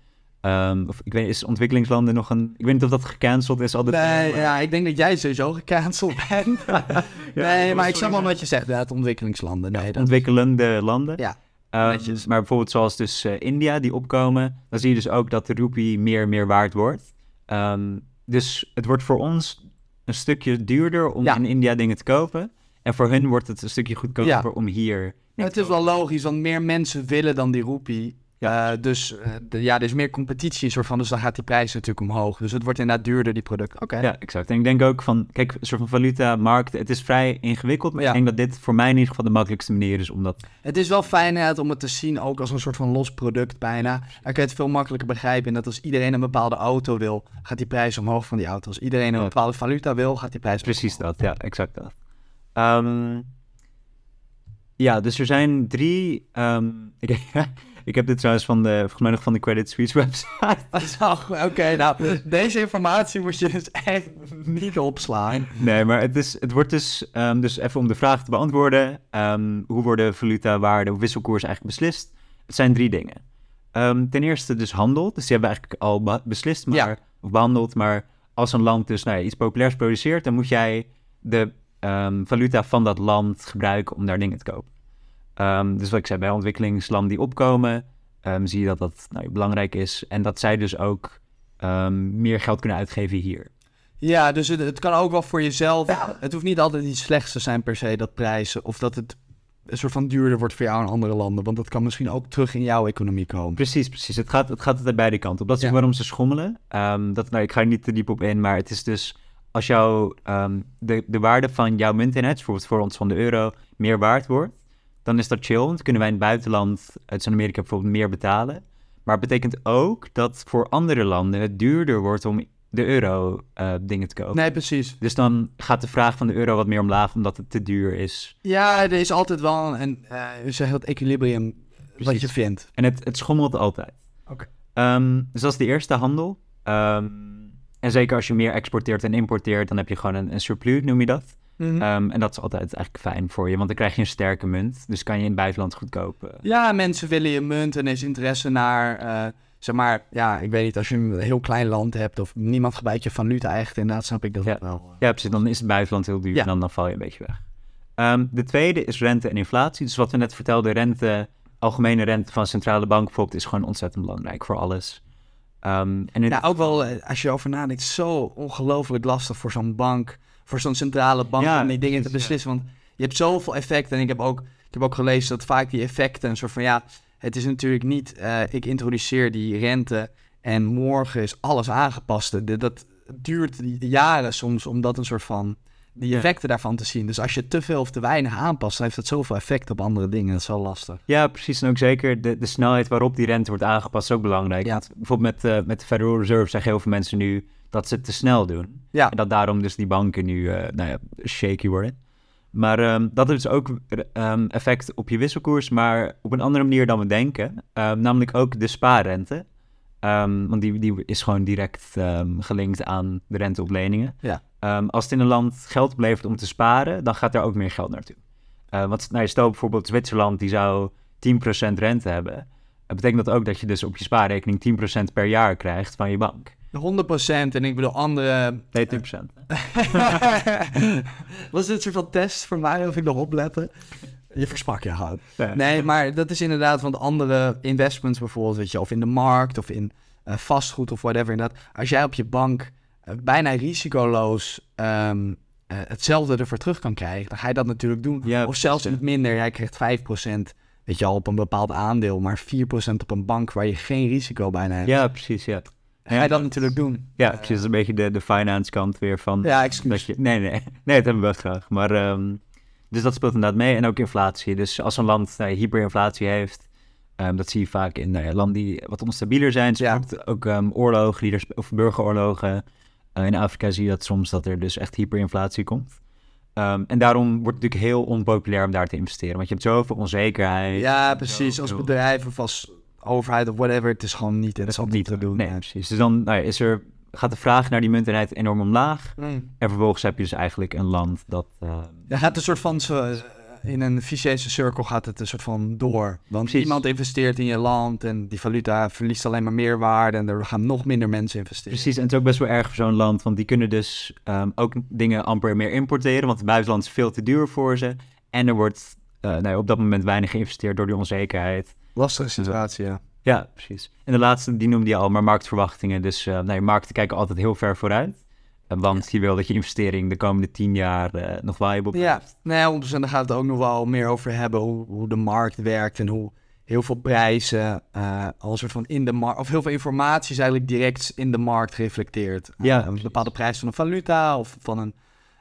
Um, of ik weet, is ontwikkelingslanden nog een. Ik weet niet of dat gecanceld is. Altijd, nee, ja, ik denk dat jij sowieso gecanceld [laughs] bent. ja, nee, maar ik snap wel wat je zegt, ja, het ontwikkelingslanden. Nee, dat... Ontwikkelende landen. Ja. Um, maar bijvoorbeeld zoals dus uh, India, die opkomen, dan zie je dus ook dat de roepie meer en meer waard wordt. Um, dus het wordt voor ons een stukje duurder om in India dingen te kopen. En voor hun wordt het een stukje goedkoper om hier. Het is wel logisch, want meer mensen willen dan die roepie. Ja. Uh, dus uh, de, ja, er is meer competitie soort van, dus dan gaat die prijs natuurlijk omhoog. Dus het wordt inderdaad duurder, die producten. Oké. Ja, exact. En ik denk ook van, kijk, een soort van valuta-markt, het is vrij ingewikkeld, maar ja. ik denk dat dit voor mij in ieder geval de makkelijkste manier is om dat... Het is wel fijn hè, om het te zien, ook als een soort van los product bijna. Dan kan je het veel makkelijker begrijpen. En dat als iedereen een bepaalde auto wil, gaat die prijs omhoog van die auto. Als iedereen een bepaalde valuta wil, gaat die prijs Precies dat, ja, exact dat. Um, ja, dus er zijn drie... [laughs] Um, Ik heb dit trouwens van de, volgens mij nog van de Credit Suisse website. [laughs] Oké, nou, deze informatie moet je dus echt niet opslaan. Nee, maar het, is, het wordt dus, um, dus even om de vraag te beantwoorden. Hoe worden valuta, waarde wisselkoers eigenlijk beslist? Het zijn drie dingen. Ten eerste dus handel. Dus die hebben we eigenlijk al beslist, maar, ja. of behandeld. Maar als een land dus nou ja, iets populairs produceert, dan moet jij de valuta van dat land gebruiken om daar dingen te kopen. Um, dus wat ik zei, bij ontwikkelingslanden die opkomen, um, zie je dat dat nou, belangrijk is. En dat zij dus ook um, meer geld kunnen uitgeven hier. Ja, dus het, het, kan ook wel voor jezelf. Het hoeft niet altijd iets slechts te zijn per se, dat prijzen. Of dat het een soort van duurder wordt voor jou in andere landen. Want dat kan misschien ook terug in jouw economie komen. Precies, precies. Het gaat, het gaat altijd beide kanten op. Dat is ja. waarom ze schommelen. dat, nou, ik ga er niet te diep op in, maar het is dus... Als jouw, de, de waarde van jouw munteenheid, bijvoorbeeld voor ons van de euro, meer waard wordt dan is dat chill. Want kunnen wij in het buitenland, uit Zuid-Amerika bijvoorbeeld, meer betalen. Maar het betekent ook dat voor andere landen het duurder wordt om de euro uh, dingen te kopen. Nee, precies. Dus dan gaat de vraag van de euro wat meer omlaag omdat het te duur is. Ja, er is altijd wel een, uh, zeg het equilibrium precies. wat je vindt. En het, het schommelt altijd. Oké. Ehm, dus dat is de eerste handel. Ehm, en zeker als je meer exporteert en importeert, dan heb je gewoon een, een surplus, noem je dat. Mhm. Ehm, en dat is altijd eigenlijk fijn voor je, want dan krijg je een sterke munt. Dus kan je in het buitenland goedkoop. Ja, mensen willen je munt en is interesse naar, uh, zeg maar, ja, ik weet niet, als je een heel klein land hebt of niemand gebruikt je valuta echt, inderdaad snap ik dat ja. wel. Ja, precies, dan is het buitenland heel duur en dan, dan val je een beetje weg. Ehm, de tweede is rente en inflatie. Dus wat we net vertelden, rente, algemene rente van centrale bank bijvoorbeeld, is gewoon ontzettend belangrijk voor alles. Um, en Ja, ook wel, als je over nadenkt, zo ongelooflijk lastig voor zo'n bank voor zo'n centrale bank om die dingen te beslissen. Want je hebt zoveel effecten. En ik heb ook, ik heb ook gelezen dat vaak die effecten een soort van ja, het is natuurlijk niet, uh, ik introduceer die rente en morgen is alles aangepast. Dat, dat duurt jaren soms om dat een soort van die effecten daarvan te zien. Dus als je te veel of te weinig aanpast, dan heeft dat zoveel effect op andere dingen. Dat is wel lastig. Ja, precies. En ook zeker de, de snelheid waarop die rente wordt aangepast is ook belangrijk. Ja. bijvoorbeeld met, uh, met de Federal Reserve zeggen heel veel mensen nu dat ze het te snel doen. Ja. En dat daarom dus die banken nu uh, nou ja, shaky worden. Maar um, dat heeft dus ook um, effect op je wisselkoers, maar op een andere manier dan we denken. Um, namelijk ook de spaarrente. want die, die is gewoon direct gelinkt aan de rente op leningen. Ja. Als het in een land geld oplevert om te sparen, dan gaat daar ook meer geld naartoe. Uh, want nou, stel bijvoorbeeld Zwitserland, die zou 10% rente hebben. Dat betekent dat ook dat je dus op je spaarrekening 10% per jaar krijgt van je bank. 100% en ik bedoel andere... 20%. [laughs] Was dit een soort van test voor mij of ik nog opletten? Je verspak je houdt. Nee, maar dat is inderdaad, want andere investments bijvoorbeeld, weet je, of in de markt of in uh, vastgoed of whatever. Inderdaad, als jij op je bank bijna risicoloos um, uh, hetzelfde ervoor terug kan krijgen, dan ga je dat natuurlijk doen. Ja, of zelfs niet minder. Jij krijgt 5%. Weet je al, op een bepaald aandeel, maar 4% op een bank waar je geen risico bijna hebt. Ja, precies, ja. Ga je dat natuurlijk doen. Ja, precies. Is een beetje de, de finance kant weer van... Ja, excuus. Je, nee, nee. [laughs] Nee, dat hebben we wel graag. Maar, um, dus dat speelt inderdaad mee. En ook inflatie. Dus als een land nou, hyperinflatie heeft... Um, dat zie je vaak in nou landen die wat onstabieler zijn. Dus ja. ook um, oorlogen, die er, of burgeroorlogen. Uh, in Afrika zie je dat soms dat er dus echt hyperinflatie komt. Um, en daarom wordt het natuurlijk heel onpopulair om daar te investeren. Want je hebt zoveel onzekerheid. Ja, precies. Als bedrijf of als overheid of whatever. Het is gewoon niet interessant niet te doen. Nee, precies. Dus dan nou ja, is er, gaat de vraag naar die munteenheid enorm omlaag. Mm. En vervolgens heb je dus eigenlijk een land dat... Uh, ja, gaat een soort van... Zo, in een vicieuze cirkel gaat het een soort van door. Want iemand investeert in je land en die valuta verliest alleen maar meer waarde en er gaan nog minder mensen investeren. Precies, en het is ook best wel erg voor zo'n land, want die kunnen dus um, ook dingen amper meer importeren, want het buitenland is veel te duur voor ze. En er wordt uh, nou ja, op dat moment weinig geïnvesteerd door die onzekerheid. Lastige situatie, ja. Ja, precies. En de laatste, die noemde je al, maar marktverwachtingen. Dus uh, nee, markten kijken altijd heel ver vooruit. Want je wil dat je investering de komende tien jaar uh, nog viable blijft. Ja, nee, 100%. Daar gaat het ook nog wel meer over hebben. Hoe, hoe de markt werkt en hoe heel veel prijzen, al een soort van in de markt, of heel veel informatie is eigenlijk direct in de markt gereflecteerd. Ja. een bepaalde prijs van een valuta of van een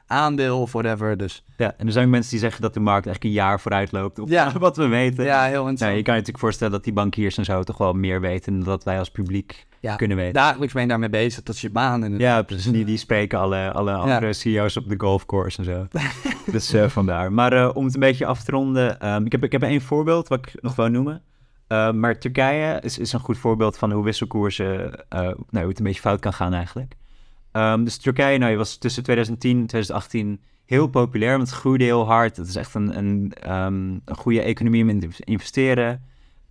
aandeel of whatever. Dus. Ja, en er zijn mensen die zeggen dat de markt eigenlijk een jaar vooruit loopt op ja. [laughs] wat we weten. Ja, heel interessant. Nou, je kan je natuurlijk voorstellen dat die bankiers en zo toch wel meer weten dan dat wij als publiek ja, kunnen weten. Dagelijks ben je daarmee bezig, dat is je baan. En ja, precies. Die, die spreken alle, alle andere CEO's op de golfcourse en zo. [laughs] dus uh, vandaar. Maar uh, om het een beetje af te ronden, um, ik, heb, ik heb één voorbeeld wat ik nog wil noemen. Uh, maar Turkije is, is een goed voorbeeld van hoe wisselkoersen, nou, hoe het een beetje fout kan gaan eigenlijk. Um, dus Turkije nou, was tussen 2010 en 2018 heel populair, want het groeide heel hard. Het is echt een, een, um, een goede economie om in te investeren.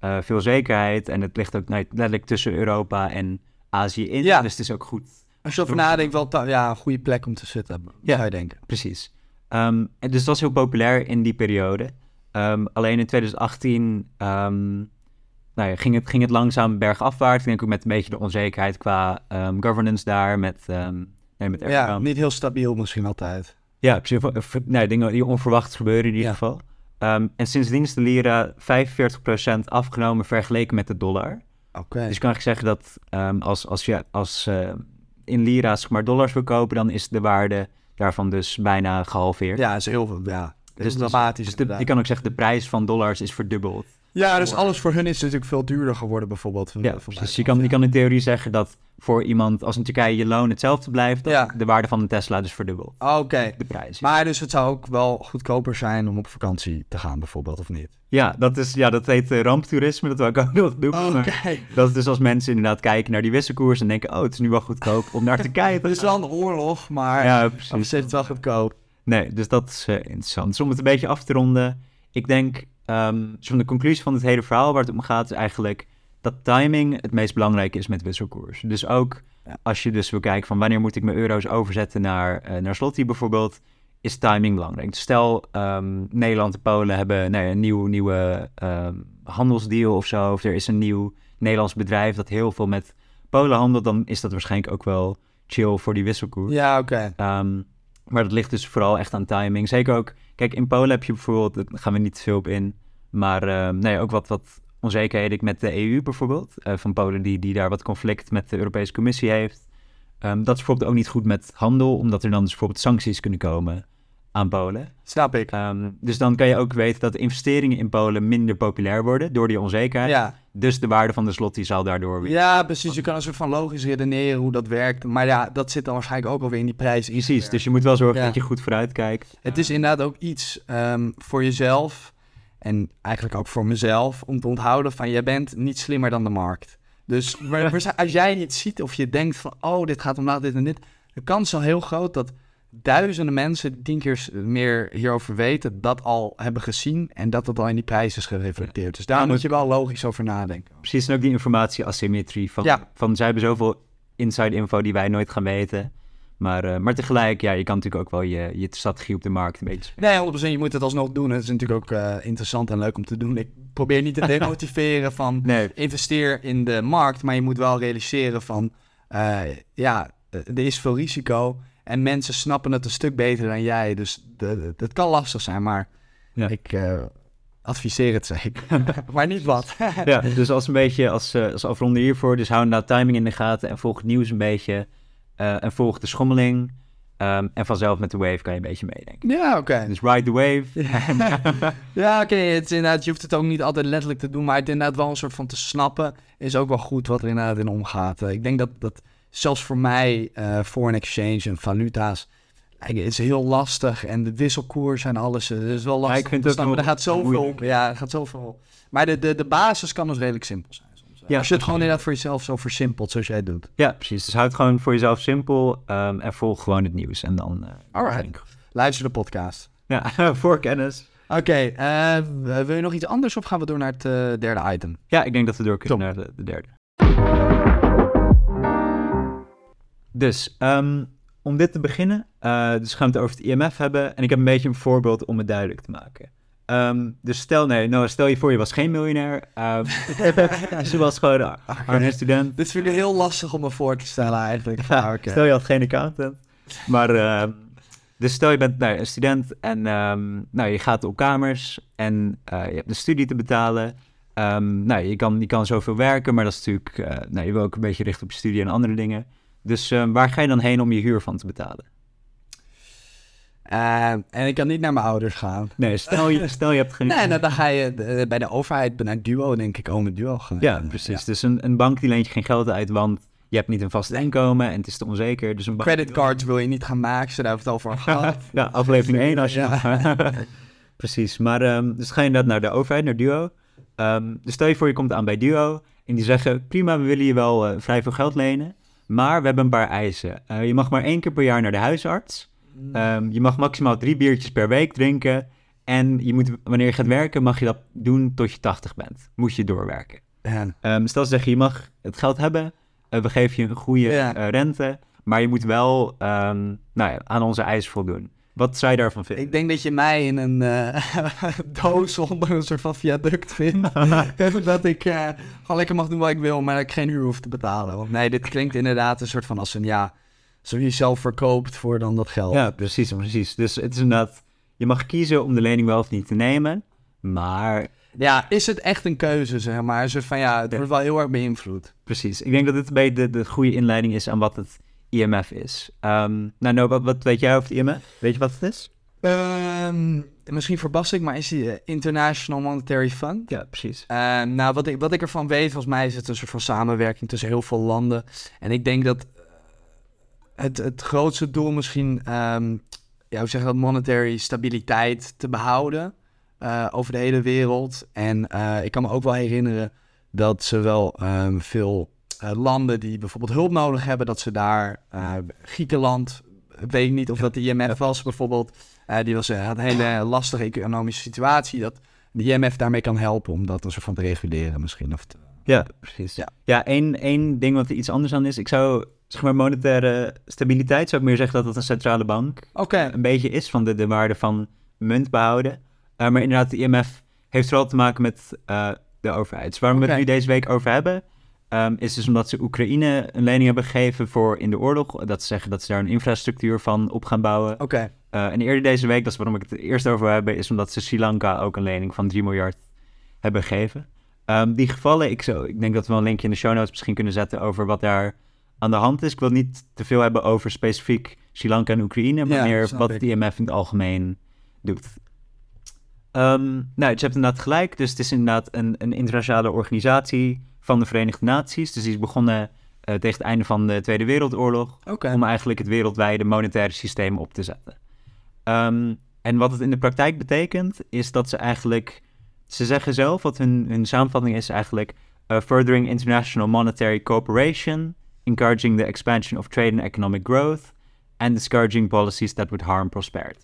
Uh, veel zekerheid en het ligt ook nou, letterlijk tussen Europa en Azië in. Ja. Dus het is ook goed. Als je erover nadenkt, wel ja, een goede plek om te zitten, ja, zou je denken. Precies. Um, en dus dat was heel populair in die periode. alleen in 2018 nou ja, ging, het, ging het langzaam bergafwaarts. Ik denk ook met een beetje de onzekerheid qua um, governance daar. Met, um, nee, met ja, niet heel stabiel misschien altijd. Ja, precies. Nee, dingen die onverwacht gebeuren in ieder geval. Um, en sindsdien is de lira 45% afgenomen vergeleken met de dollar. Oké. Dus kan eigenlijk zeggen dat als, als je als, uh, in lira's maar dollars wil kopen, dan is de waarde daarvan dus bijna gehalveerd. Ja, is heel veel. Ja, dus, dramatisch. Dus je kan ook zeggen, de prijs van dollars is verdubbeld. Ja, dus alles voor hun is natuurlijk veel duurder geworden bijvoorbeeld. Ja, dus je kan, je kan in theorie zeggen dat voor iemand als in Turkije je loon hetzelfde blijft, dat ja. de waarde van een Tesla dus verdubbelt. Oké. De prijs. Maar dus het zou ook wel goedkoper zijn om op vakantie te gaan bijvoorbeeld, of niet? Ja, dat, is, ja, dat heet uh, ramptoerisme, dat wil ik ook nog doen. Oké. Dat is dus als mensen inderdaad kijken naar die wisselkoers en denken, oh, het is nu wel goedkoop om naar Turkije te [laughs] gaan. Het is wel een oorlog, maar ja, precies. het wel goedkoop. Nee, dus dat is uh, interessant. Dus om het een beetje af te ronden, ik denk, um, van de conclusie van het hele verhaal waar het om gaat, is eigenlijk dat timing het meest belangrijke is met wisselkoers. Dus ook als je dus wil kijken van wanneer moet ik mijn euro's overzetten naar, uh, naar Slotty bijvoorbeeld, is timing belangrijk. Dus stel um, Nederland en Polen hebben nou ja, een nieuw, nieuwe um, handelsdeal of zo, of er is een nieuw Nederlands bedrijf dat heel veel met Polen handelt, dan is dat waarschijnlijk ook wel chill voor die wisselkoers. Ja, oké. Maar dat ligt dus vooral echt aan timing. Zeker ook, kijk, in Polen heb je bijvoorbeeld, daar gaan we niet veel op in, maar nee, ook wat, wat onzekerheden met de EU bijvoorbeeld. Uh, van Polen die, die daar wat conflict met de Europese Commissie heeft. Um, dat is bijvoorbeeld ook niet goed met handel, omdat er dan dus bijvoorbeeld sancties kunnen komen aan Polen. Snap ik. Um, dus dan kan je ook weten dat investeringen in Polen minder populair worden door die onzekerheid. Ja. Dus de waarde van de slot die zal daardoor weer... Ja, precies. Je kan een soort van logisch redeneren hoe dat werkt. Maar ja, dat zit dan waarschijnlijk ook alweer in die prijs. Precies, dus je moet wel zorgen dat je goed vooruit kijkt. Het is inderdaad ook iets um, voor jezelf en eigenlijk ook voor mezelf, om te onthouden van jij bent niet slimmer dan de markt. Dus als jij niet ziet of je denkt van, oh, dit gaat omlaag, dit en dit, de kans is al heel groot dat duizenden mensen tien keer meer hierover weten, dat al hebben gezien en dat het al in die prijs is gereflecteerd. Dus daar moet je wel logisch over nadenken. Precies, en ook die informatie-asymmetrie van, ja. van zij hebben zoveel inside info die wij nooit gaan weten. Maar, uh, maar tegelijk, ja, je kan natuurlijk ook wel je, je strategie op de markt een beetje Nee, 100%. Je moet het alsnog doen. Het is natuurlijk ook uh, interessant en leuk om te doen. Ik probeer niet te [laughs] demotiveren van nee. investeer in de markt. Maar je moet wel realiseren van, uh, ja, er is veel risico. En mensen snappen het een stuk beter dan jij. Dus het kan lastig zijn, maar ja. ik adviseer het zeker. [laughs] maar niet wat. [laughs] ja, dus als een beetje, als, als afronden hiervoor. Dus hou nou timing in de gaten en volg het nieuws een beetje... Uh, en volg de schommeling. Um, en vanzelf met de wave kan je een beetje meedenken. Ja, oké. Dus ride the wave. ja, [laughs] oké. Het inderdaad, je hoeft het ook niet altijd letterlijk te doen, maar het inderdaad wel een soort van te snappen is ook wel goed wat er inderdaad in omgaat. Ik denk dat, dat zelfs voor mij, uh, foreign exchange en valuta's, het is heel lastig en de wisselkoers en alles, het is wel lastig. Ja, ik vind het ook maar er gaat zoveel, ja, er gaat zoveel. Maar de, de, de basis kan dus redelijk simpel zijn. Ja, Als je het gewoon inderdaad voor jezelf zo versimpelt zoals jij doet. Ja, precies. Dus houd gewoon voor jezelf simpel um, en volg gewoon het nieuws. En dan... Uh, Alright. Luister de podcast. Ja, [laughs] voor kennis. Oké, okay, uh, eh, wil je nog iets anders of gaan we door naar het uh, derde item? Ja, ik denk dat we door kunnen naar de, de derde. Dus, um, om dit te beginnen, dus gaan we het over het IMF hebben. En ik heb een beetje een voorbeeld om het duidelijk te maken. Um, dus stel, nee, nou, stel je voor je was geen miljonair. Um, [laughs] ze was gewoon een student. Dit vind ik heel lastig om me voor te stellen eigenlijk. Ja, ah, Stel je had geen accountant. Maar, uh, dus stel je bent nou, een student en nou, je gaat op kamers en uh, je hebt een studie te betalen. nou, je kan, je kan zoveel werken, maar dat is natuurlijk, uh, nou, je wil ook een beetje richten op je studie en andere dingen. Dus waar ga je dan heen om je huur van te betalen? Uh, en ik kan niet naar mijn ouders gaan. Nee, stel je, [laughs] stel je hebt geen... Nee, nou, dan ga je bij de overheid, naar Duo, denk ik, oh, met Duo gaan. Ja, precies. Dus een, een bank die leent je geen geld uit, want je hebt niet een vast inkomen en het is te onzeker. Dus een Creditcards wil je niet gaan maken, ze daar hebben het voor gehad. [laughs] ja, aflevering 1 als je... Ja. [laughs] precies, maar um, dus ga je inderdaad naar de overheid, naar Duo. Um, dus stel je voor, je komt aan bij Duo en die zeggen, prima, we willen je wel uh, vrij veel geld lenen, maar we hebben een paar eisen. Uh, je mag maar één keer per jaar naar de huisarts... Um, je mag maximaal drie biertjes per week drinken. En je moet, wanneer je gaat werken, mag je dat doen tot je 80 bent. Moet je doorwerken. Um, stel ze zeggen, je mag het geld hebben. Uh, we geven je een goede uh, rente. Maar je moet wel um, nou ja, aan onze eisen voldoen. Wat zou je daarvan vinden? Ik denk dat je mij in een uh, [laughs] doos onder een soort van viaduct vindt. [laughs] dat ik uh, gewoon lekker mag doen wat ik wil, maar dat ik geen huur hoef te betalen. Want nee, dit klinkt [laughs] inderdaad een soort van als een ja zo jezelf verkoopt voor dan dat geld. Ja, precies, precies. Dus het is inderdaad, je mag kiezen om de lening wel of niet te nemen, maar... Ja, is het echt een keuze, zeg maar? Een soort van, ja, het wordt wel heel erg beïnvloed. Precies. Ik denk dat dit bij de, de goede inleiding is aan wat het IMF is. Um, nou, no, wat, wat, weet jij over het IMF? Weet je wat het is? Um, misschien verbast ik, maar is die eh, International Monetary Fund? Ja, precies. Uh, nou, wat ik, wat ik ervan weet, volgens mij is het een soort van samenwerking tussen heel veel landen. En ik denk dat het, het grootste doel misschien, um, ja, hoe zeg je dat, monetary stabiliteit te behouden uh, over de hele wereld. En uh, ik kan me ook wel herinneren dat ze wel um, veel uh, landen die bijvoorbeeld hulp nodig hebben, dat ze daar, Griekenland, weet ik niet of dat de IMF was bijvoorbeeld, die was, had een hele lastige economische situatie, dat de IMF daarmee kan helpen om dat een soort van te reguleren misschien. Of te, ja, precies. Ja, ja één, één ding wat er iets anders aan is, ik zou zeg maar, monetaire stabiliteit zou ik meer zeggen dat het een centrale bank okay. een beetje is van de, de waarde van munt behouden. Uh, maar inderdaad, de IMF heeft vooral te maken met uh, de overheid. Dus okay. we het nu deze week over hebben, um, is dus omdat ze Oekraïne een lening hebben gegeven voor in de oorlog. Dat ze zeggen dat ze daar een infrastructuur van op gaan bouwen. Oké. Okay. Uh, en eerder deze week, dat is waarom ik het eerst over heb, is omdat ze Sri Lanka ook een lening van 3 miljard hebben gegeven. Um, die gevallen, ik, zo, ik denk dat we een linkje in de show notes misschien kunnen zetten over wat daar aan de hand is. Ik wil niet te veel hebben over specifiek Sri Lanka en Oekraïne, maar meer wat de IMF in het algemeen doet. Um, nou, je hebt inderdaad gelijk. Dus het is inderdaad een, een internationale organisatie van de Verenigde Naties. Dus die is begonnen uh, tegen het einde van de Tweede Wereldoorlog. Okay. Om eigenlijk het wereldwijde monetaire systeem op te zetten. Um, en wat het in de praktijk betekent, is dat ze eigenlijk... Ze zeggen zelf, wat hun, hun samenvatting is eigenlijk... Uh, furthering international monetary cooperation encouraging the expansion of trade and economic growth, and discouraging policies that would harm prosperity.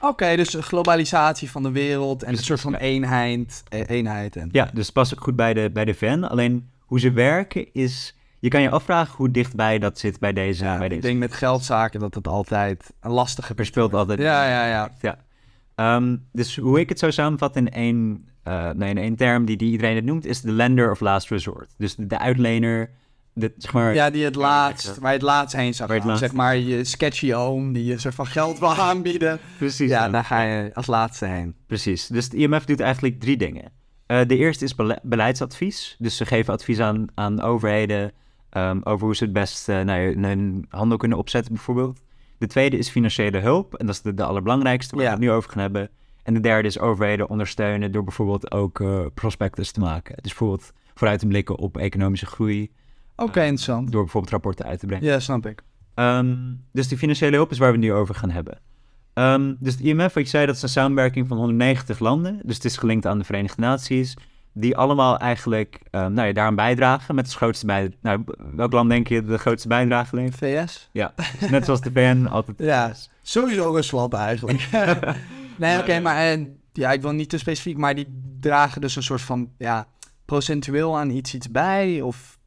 Oké, okay, dus globalisatie van de wereld en een soort van eenheid. E-, eenheid en... Ja, dus past ook goed bij de, bij de VN. Alleen hoe ze werken is... Je kan je afvragen hoe dichtbij dat zit bij deze... Ja, bij ik deze. denk met geldzaken dat het altijd een lastige... Verspeelt altijd. Ja, ja, ja. ja. Um, dus hoe ik het zou samenvatten in één, uh, nee, in één term die, die iedereen het noemt... is de lender of last resort. Dus de, de uitlener de, zeg maar, ja, die het laatst, waar je het laatst heen zag gaan. Zeg maar je sketchy oom die je soort van geld wil aanbieden. Precies. Ja, daar ga je als laatste heen. Precies. Dus het IMF doet eigenlijk drie dingen. Uh, de eerste is bele beleidsadvies. Dus ze geven advies aan, aan overheden um, over hoe ze het best uh, nou, hun handel kunnen opzetten bijvoorbeeld. De tweede is financiële hulp. En dat is de, de allerbelangrijkste waar ja. we het nu over gaan hebben. En de derde is overheden ondersteunen door bijvoorbeeld ook uh, prospectus te maken. Dus bijvoorbeeld vooruit te blikken op economische groei. Oké, okay, interessant. Door bijvoorbeeld rapporten uit te brengen. Ja, snap ik. Um, dus die financiële hulp is waar we het nu over gaan hebben. Um, dus de IMF, wat je zei, dat is een samenwerking van 190 landen. Dus het is gelinkt aan de Verenigde Naties. Die allemaal eigenlijk um, nou ja, daaraan bijdragen met de grootste bijdrage. Nou, welk land denk je de grootste bijdrage levert? VS? Ja, dus net zoals de VN altijd. ja, sowieso Rusland eigenlijk. [laughs] nee, oké, okay, maar uh, ja, ik wil niet te specifiek, maar die dragen dus een soort van, ja, procentueel aan iets iets bij? Of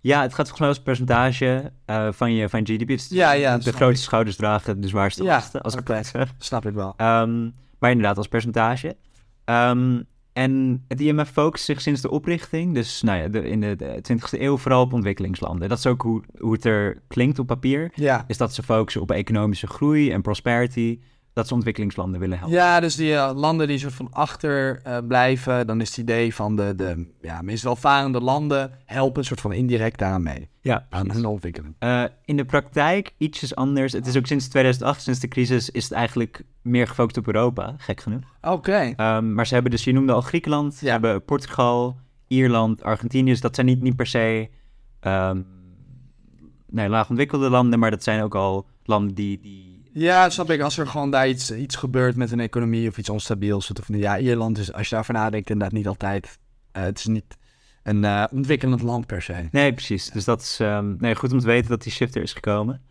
ja, het gaat volgens mij als percentage uh, van, je, van GDP. Dus ja, ja. De grootste schouders dragen de zwaarste ja, lasten, als ik het zeg. Snap ik wel. Um, maar inderdaad, als percentage. Um, en het IMF focust zich sinds de oprichting, dus nou ja, de, in de, de 20e eeuw, vooral op ontwikkelingslanden. Dat is ook hoe, hoe het er klinkt op papier. Ja. Is dat ze focussen op economische groei en prosperity dat ze ontwikkelingslanden willen helpen. Ja, dus die uh, landen die soort van achter uh, blijven, dan is het idee van de, de ja, meest welvarende landen helpen een soort van indirect daarmee. Ja, aan hun ontwikkeling. Uh, in de praktijk ietsjes anders. Het is ook sinds 2008, sinds de crisis, is het eigenlijk meer gefocust op Europa, gek genoeg. Oké. Okay. Um, maar ze hebben dus, je noemde al Griekenland, ja. ze hebben Portugal, Ierland, Argentinië. Dus dat zijn niet, niet per se um, nee, laag ontwikkelde landen, maar dat zijn ook al landen die, die ja, snap ik. Als er gewoon daar iets, iets gebeurt met een economie of iets onstabiels. Of, ja, Ierland is, als je daarover nadenkt, inderdaad niet altijd. Uh, het is niet een uh, ontwikkelend land per se. Nee, precies. Dus dat is um, nee, goed om te weten dat die shift er is gekomen.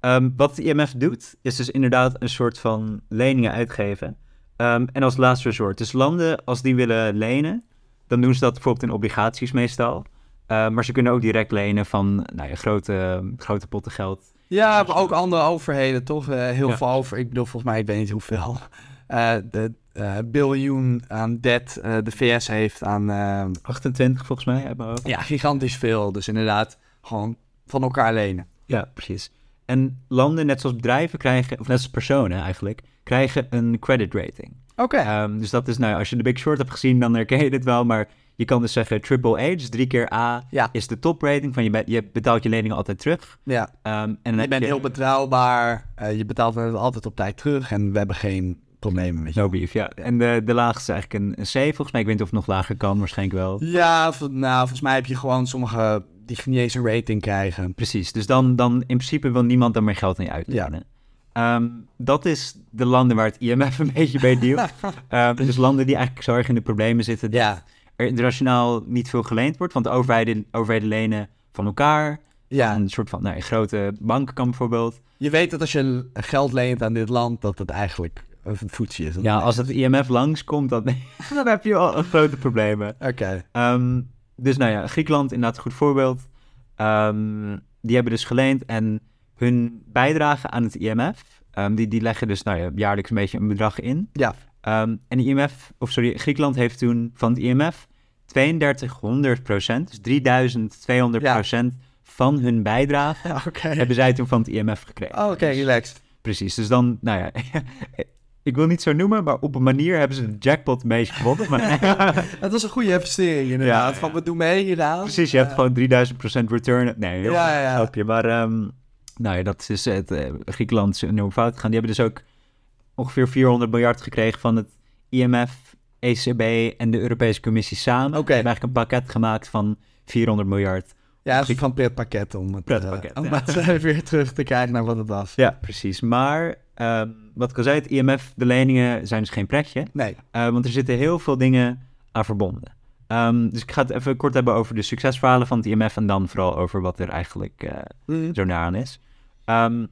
Um, wat de IMF doet, is dus inderdaad een soort van leningen uitgeven. Um, en als laatste resort. Dus landen, als die willen lenen, dan doen ze dat bijvoorbeeld in obligaties meestal. Maar ze kunnen ook direct lenen van nou ja, grote, grote potten geld ja, maar ook andere overheden, toch? Uh, heel ja. veel over. Ik bedoel, volgens mij, ik weet niet hoeveel. Uh, de uh, biljoen aan debt de VS heeft aan... 28 volgens mij hebben we Ja, gigantisch veel. Dus inderdaad, gewoon van elkaar lenen. Ja, precies. En landen, net zoals bedrijven, krijgen, of net zoals personen eigenlijk, krijgen een credit rating. Oké. Okay. Um, dus dat is, nou, als je de Big Short hebt gezien, dan herken je dit wel. Maar je kan dus zeggen triple A, dus drie keer A, ja. is de toprating van je, je betaalt je leningen altijd terug. Ja. Um, en je bent je... heel betrouwbaar, uh, je betaalt het altijd op tijd terug en we hebben geen problemen met je. No beef, ja. En de, de laagste is eigenlijk een, een C, volgens mij. Ik weet niet of het nog lager kan, waarschijnlijk wel. Ja, nou, volgens mij heb je gewoon sommige die niet eens een rating krijgen. Precies, dus dan, dan in principe wil niemand dan meer geld aan je uitlenen. Ja. Ehm, dat is de landen waar het IMF een [laughs] beetje bij dealt. um, [laughs] dus landen die eigenlijk zo erg in de problemen zitten ja. Er internationaal niet veel geleend wordt. Want de overheden, overheden lenen van elkaar. Ja. Een soort van nou, een grote banken bijvoorbeeld. Je weet dat als je geld leent aan dit land, dat het eigenlijk een voetje is. Ja, als het IMF langskomt, dan, [laughs] dan heb je al grote problemen. Oké. Ehm, dus nou ja, Griekenland inderdaad een goed voorbeeld. Um, die hebben dus geleend en hun bijdrage aan het IMF, um, die, die leggen dus nou ja, jaarlijks een beetje een bedrag in. Ja. En de IMF, of sorry, Griekenland heeft toen van het IMF 3200 procent, dus 3200 procent van hun bijdrage [laughs] hebben zij toen van het IMF gekregen. Oh, oké, relaxed. Precies, dus dan, nou ja, [laughs] ik wil niet zo noemen, maar op een manier hebben ze de jackpot een beetje gewonnen. Maar... [laughs] het was een goede investering inderdaad, ja, van we doen mee hieraan. Precies, je hebt gewoon 3000% return. Nee, heel ja, ja, Maar um, nou ja, dat is het. Uh, Griekenland is enorm fout gegaan. Die hebben dus ook ongeveer 400 miljard gekregen van het IMF, ECB en de Europese Commissie samen. Oké. Okay. hebben eigenlijk een pakket gemaakt van 400 miljard ja, een soort van pretpakket om het, pretpakket, uh, om het [laughs] weer terug te krijgen naar wat het was. Ja, precies. Maar um, wat ik al zei, het IMF, de leningen zijn dus geen pretje. Nee. Uh, want er zitten heel veel dingen aan verbonden. Um, dus ik ga het even kort hebben over de succesverhalen van het IMF en dan vooral over wat er eigenlijk uh, zo naar aan is. Um,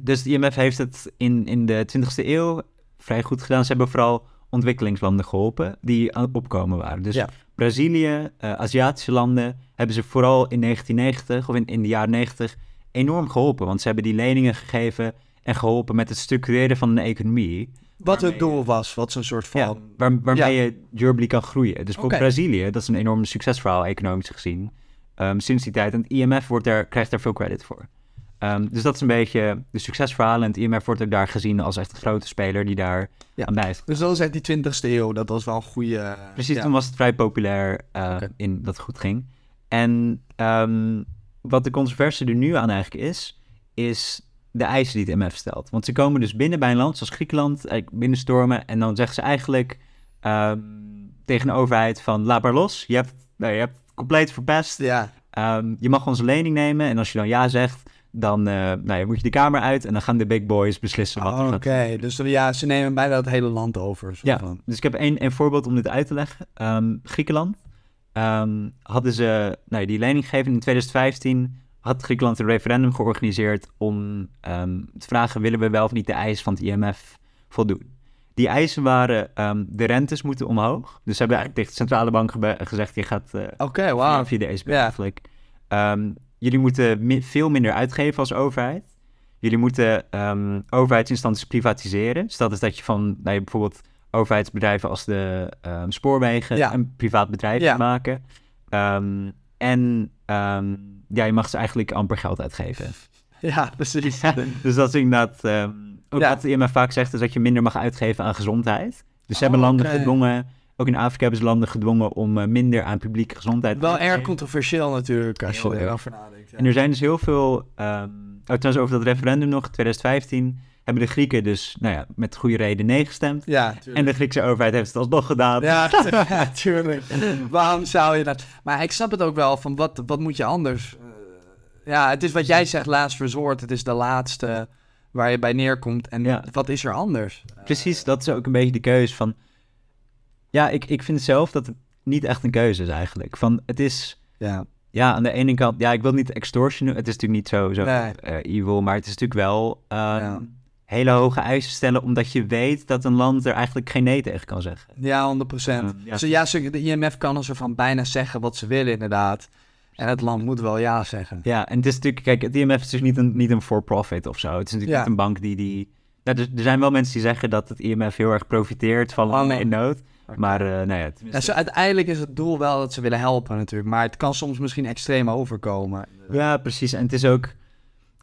dus het IMF heeft het in, in de 20e eeuw vrij goed gedaan. Ze hebben vooral ontwikkelingslanden geholpen die aan het opkomen waren. Dus ja. Brazilië, uh, Aziatische landen hebben ze vooral in 1990 of in, in de jaren 90 enorm geholpen. Want ze hebben die leningen gegeven en geholpen met het structureren van een economie. Wat het doel was, wat zo'n soort van... Ja, waar, waarmee je durably kan groeien. Dus voor Brazilië, dat is een enorm succesverhaal economisch gezien. Um, sinds die tijd. En het IMF wordt daar, krijgt daar veel credit voor. Um, dus dat is een beetje de succesverhalen. En het IMF wordt ook daar gezien als echt een grote speler die daar ja. aan bijt. Dus dat is echt die 20ste eeuw. Dat was wel een goede... Precies, toen was het vrij populair uh, in dat het goed ging. En um, wat de controverse er nu aan eigenlijk is, is de eisen die het MF stelt. Want ze komen dus binnen bij een land zoals Griekenland, binnenstormen. En dan zeggen ze eigenlijk um, tegen de overheid van laat maar los. Je hebt, nou, je hebt het compleet verpest. Ja. Um, je mag onze lening nemen. En als je dan ja zegt, dan uh, nou, moet je de kamer uit. En dan gaan de big boys beslissen wat oh, Oké, dus ja, ze nemen bijna het hele land over. Ja, van. dus ik heb één, een voorbeeld om dit uit te leggen. Um, Griekenland. hadden ze nou, die lening gegeven in 2015 had Griekenland een referendum georganiseerd om ehm, te vragen: willen we wel of niet de eisen van het IMF voldoen? Die eisen waren: de rentes moeten omhoog. Dus ze hebben eigenlijk tegen de centrale bank gezegd: je gaat uh, okay, wow. via de ECB eigenlijk. Um, jullie moeten veel minder uitgeven als overheid. Jullie moeten overheidsinstanties privatiseren. Dus dat is dat je van nou, bijvoorbeeld overheidsbedrijven als de spoorwegen een privaat bedrijf ja. maken. en ja, je mag ze eigenlijk amper geld uitgeven. [laughs] Ja, precies. [laughs] dus dat is inderdaad... Ook wat wat IMF vaak zegt, is dat je minder mag uitgeven aan gezondheid. Dus ze hebben oh, landen gedwongen... Ook in Afrika hebben ze landen gedwongen om uh, minder aan publieke gezondheid te Wel erg controversieel natuurlijk, als je erover nadenkt. En er zijn dus heel veel... Um, trouwens, over dat referendum nog, 2015 hebben de Grieken dus nou ja, met goede reden nee gestemd. Ja, en de Griekse overheid heeft het alsnog gedaan. [laughs] Ja, tuurlijk. Waarom zou je dat... Maar ik snap het ook wel, van wat, wat moet je anders? Uh, ja, het is wat jij zegt, laatst resort. Het is de laatste waar je bij neerkomt. En ja. wat is er anders? Precies, dat is ook een beetje de keuze van... Ja, ik, ik vind zelf dat het niet echt een keuze is eigenlijk. Van, het is... Ja. Ja, aan de ene kant, ja, ik wil niet extortion, het is natuurlijk niet zo, zo nee. uh, evil, maar het is natuurlijk wel uh, ja hele hoge eisen stellen, omdat je weet dat een land er eigenlijk geen nee tegen kan zeggen. Ja, 100 procent. ja. So, ja, de IMF kan er van bijna zeggen wat ze willen, inderdaad. En het land moet wel ja zeggen. Ja, en het is natuurlijk, kijk, het IMF is dus niet een, niet een for-profit of zo. Het is natuurlijk niet een bank die die. Ja, dus, er zijn wel mensen die zeggen dat het IMF heel erg profiteert van landen in nood. Maar uh, nou ja, ja zo, uiteindelijk is het doel wel dat ze willen helpen natuurlijk. Maar het kan soms misschien extreem overkomen. Ja, precies. En het is ook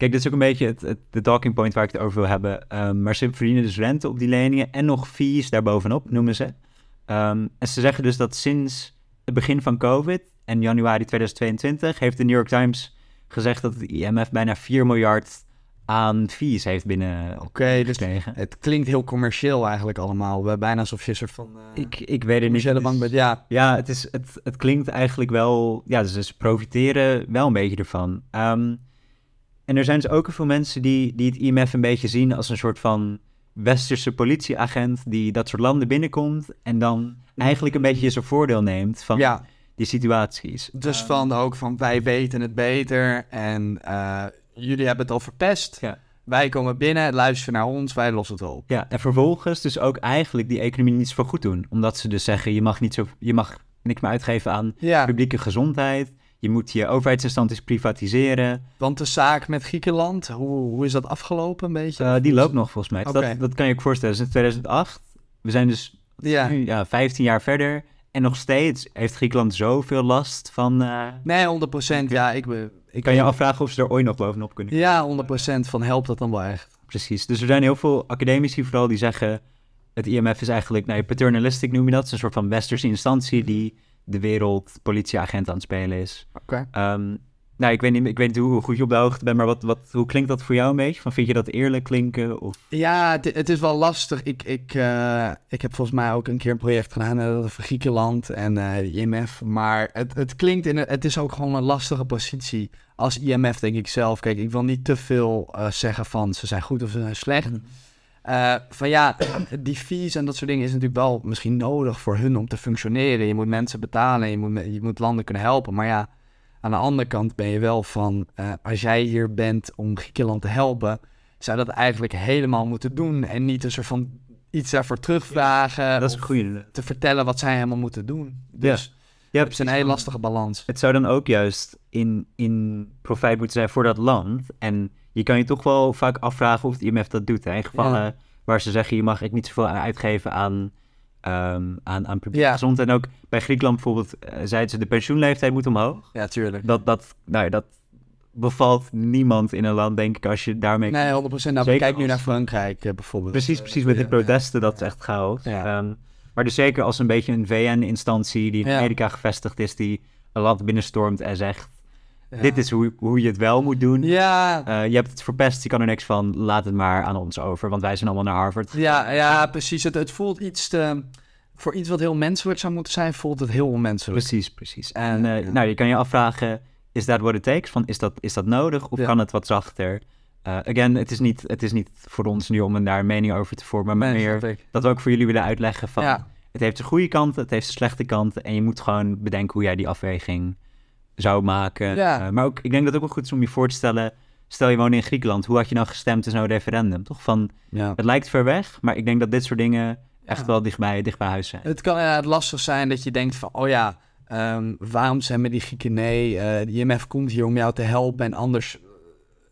Kijk, dit is ook een beetje het, de talking point waar ik het over wil hebben. Um, maar ze verdienen dus rente op die leningen en nog fees daarbovenop, noemen ze. Um, en ze zeggen dus dat sinds het begin van COVID en januari 2022 heeft de New York Times gezegd dat het IMF bijna 4 miljard aan fees heeft binnen. Oké, okay, dus het klinkt heel commercieel eigenlijk allemaal. Bijna alsof je soort van. Uh, ik, ik weet het niet. Is, bank bent, ja. Ja, het, is, het, het klinkt eigenlijk wel. Ja, dus ze profiteren wel een beetje ervan. Um, en er zijn dus ook veel mensen die, die het IMF een beetje zien als een soort van westerse politieagent die dat soort landen binnenkomt en dan eigenlijk een beetje zijn voordeel neemt van ja. die situaties. Dus ehm, van ook van wij weten het beter en uh, jullie hebben het al verpest. Ja. Wij komen binnen, luisteren naar ons, wij lossen het op. Ja, en vervolgens dus ook eigenlijk die economie niet zo goed doen. Omdat ze dus zeggen, je mag, niet zo, je mag niks meer uitgeven aan publieke gezondheid. Je moet je overheidsinstanties privatiseren. Want de zaak met Griekenland, hoe, hoe is dat afgelopen een beetje? Uh, die loopt nog volgens mij. Dat, dat kan je ook voorstellen. Sinds 2008. We zijn dus ja. Nu, ja, 15 jaar verder. En nog steeds heeft Griekenland zoveel last van... Uh... Nee, 100%. Ja, ik, ik kan je afvragen of ze er ooit nog bovenop kunnen Ja, 100% van helpt dat dan wel echt. Precies. Dus er zijn heel veel academici vooral die zeggen... Het IMF is eigenlijk, nou, paternalistic noem je dat. Het is een soort van westerse instantie die de wereld politieagent aan het spelen is. Oké. Ehm, nou, ik weet niet, ik weet niet hoe goed je op de hoogte bent, maar wat, wat, hoe klinkt dat voor jou een beetje? Van, vind je dat eerlijk klinken? Of? Ja, het, het is wel lastig. Ik, ik, uh, ik heb volgens mij ook een keer een project gedaan uh, voor Griekenland en uh, de IMF. Maar het, het klinkt in het is ook gewoon een lastige positie als IMF, denk ik zelf. Kijk, ik wil niet te veel zeggen van ze zijn goed of ze zijn slecht. Mhm. Uh, van ja, [clears throat] die fees en dat soort dingen is natuurlijk wel misschien nodig voor hun om te functioneren. Je moet mensen betalen, je moet, je moet landen kunnen helpen. Maar ja, aan de andere kant ben je wel van, uh, als jij hier bent om Griekenland te helpen, zou dat eigenlijk helemaal moeten doen. En niet een soort van iets daarvoor terugvragen. dat is een goede. Te vertellen wat zij helemaal moeten doen. Dus ja. het is een hele lastige balans. Het zou dan ook juist in, in profijt moeten zijn voor dat land. En je kan je toch wel vaak afvragen of het IMF dat doet. Hè? In gevallen waar ze zeggen, je mag ik niet zoveel uitgeven aan, um, aan, aan publieke ja. gezondheid. En ook bij Griekenland bijvoorbeeld uh, zeiden ze, de pensioenleeftijd moet omhoog. Ja, tuurlijk. Dat, dat, nou, dat bevalt niemand in een land, denk ik, als je daarmee... Nee, 100%. Nou, kijk nu naar Frankrijk uh, bijvoorbeeld. Precies, precies. Met de protesten, dat is echt chaos. Ja. Um, maar dus zeker als een beetje een VN-instantie die in Amerika gevestigd is, die een land binnenstormt en zegt dit is hoe, hoe je het wel moet doen. Ja. Uh, je hebt het verpest, je kan er niks van. Laat het maar aan ons over, want wij zijn allemaal naar Harvard. Ja, ja precies. Het, het voelt iets te... Voor iets wat heel menselijk zou moeten zijn, voelt het heel onmenselijk. Precies, precies. En uh, nou, je kan je afvragen, is dat what it takes? Van, is, dat, is dat nodig of kan het wat zachter? Uh, again, het is, niet, het is niet voor ons nu om daar een mening over te vormen, maar meer dat we ook voor jullie willen uitleggen van... Het heeft zijn goede kanten, het heeft zijn slechte kanten en je moet gewoon bedenken hoe jij die afweging zou maken. Ja. Uh, maar ook, ik denk dat het ook wel goed is om je voor te stellen. Stel je woont in Griekenland, hoe had je nou gestemd in zo'n referendum? Toch van, ja. het lijkt ver weg, maar ik denk dat dit soort dingen echt wel dichtbij, dichtbij huis zijn. Het kan inderdaad lastig zijn dat je denkt van, oh ja, um, waarom zijn we die Grieken? Nee, uh, de IMF komt hier om jou te helpen en anders,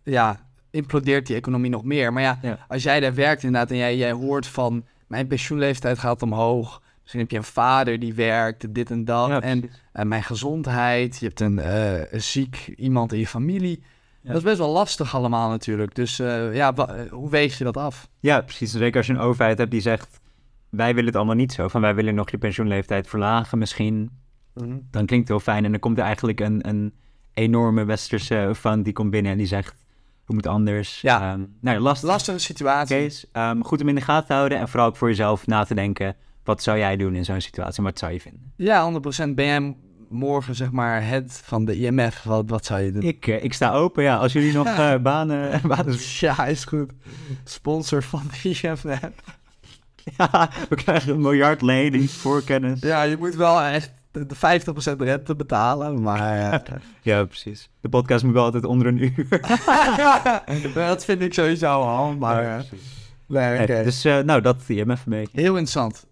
ja, implodeert die economie nog meer. Maar ja, als jij daar werkt inderdaad en jij, jij hoort van, mijn pensioenleeftijd gaat omhoog, Misschien heb je een vader die werkt, dit en dat. en uh, mijn gezondheid. Je hebt een, uh, ziek iemand in je familie. Dat is best wel lastig allemaal natuurlijk. Dus uh, ja, hoe weeg je dat af? Ja, precies. Zeker als je een overheid hebt die zegt... wij willen het allemaal niet zo. Van wij willen nog je pensioenleeftijd verlagen misschien. Mhm. Dan klinkt het heel fijn. En dan komt er eigenlijk een, een enorme westerse fund die komt binnen en die zegt... hoe moet anders? Ja, um, nou, lastig, lastige situatie. Um, goed om in de gaten te houden en vooral ook voor jezelf na te denken wat zou jij doen in zo'n situatie? Wat zou je vinden? Ja, 100%. Ben jij morgen zeg maar het van de IMF? Wat, wat zou je doen? Ik, uh, ik sta open, ja. Als jullie nog uh, [laughs] banen, banen... [laughs] Ja, is goed. Sponsor van de IMF. [laughs] ja, we krijgen een miljard lening voor kennis. Ja, je moet wel echt de 50% rente betalen, maar... Uh... ja, precies. De podcast moet wel altijd onder een uur. dat vind ik sowieso al, maar... Nee, okay. Dus nou, dat IMF een beetje. Heel interessant.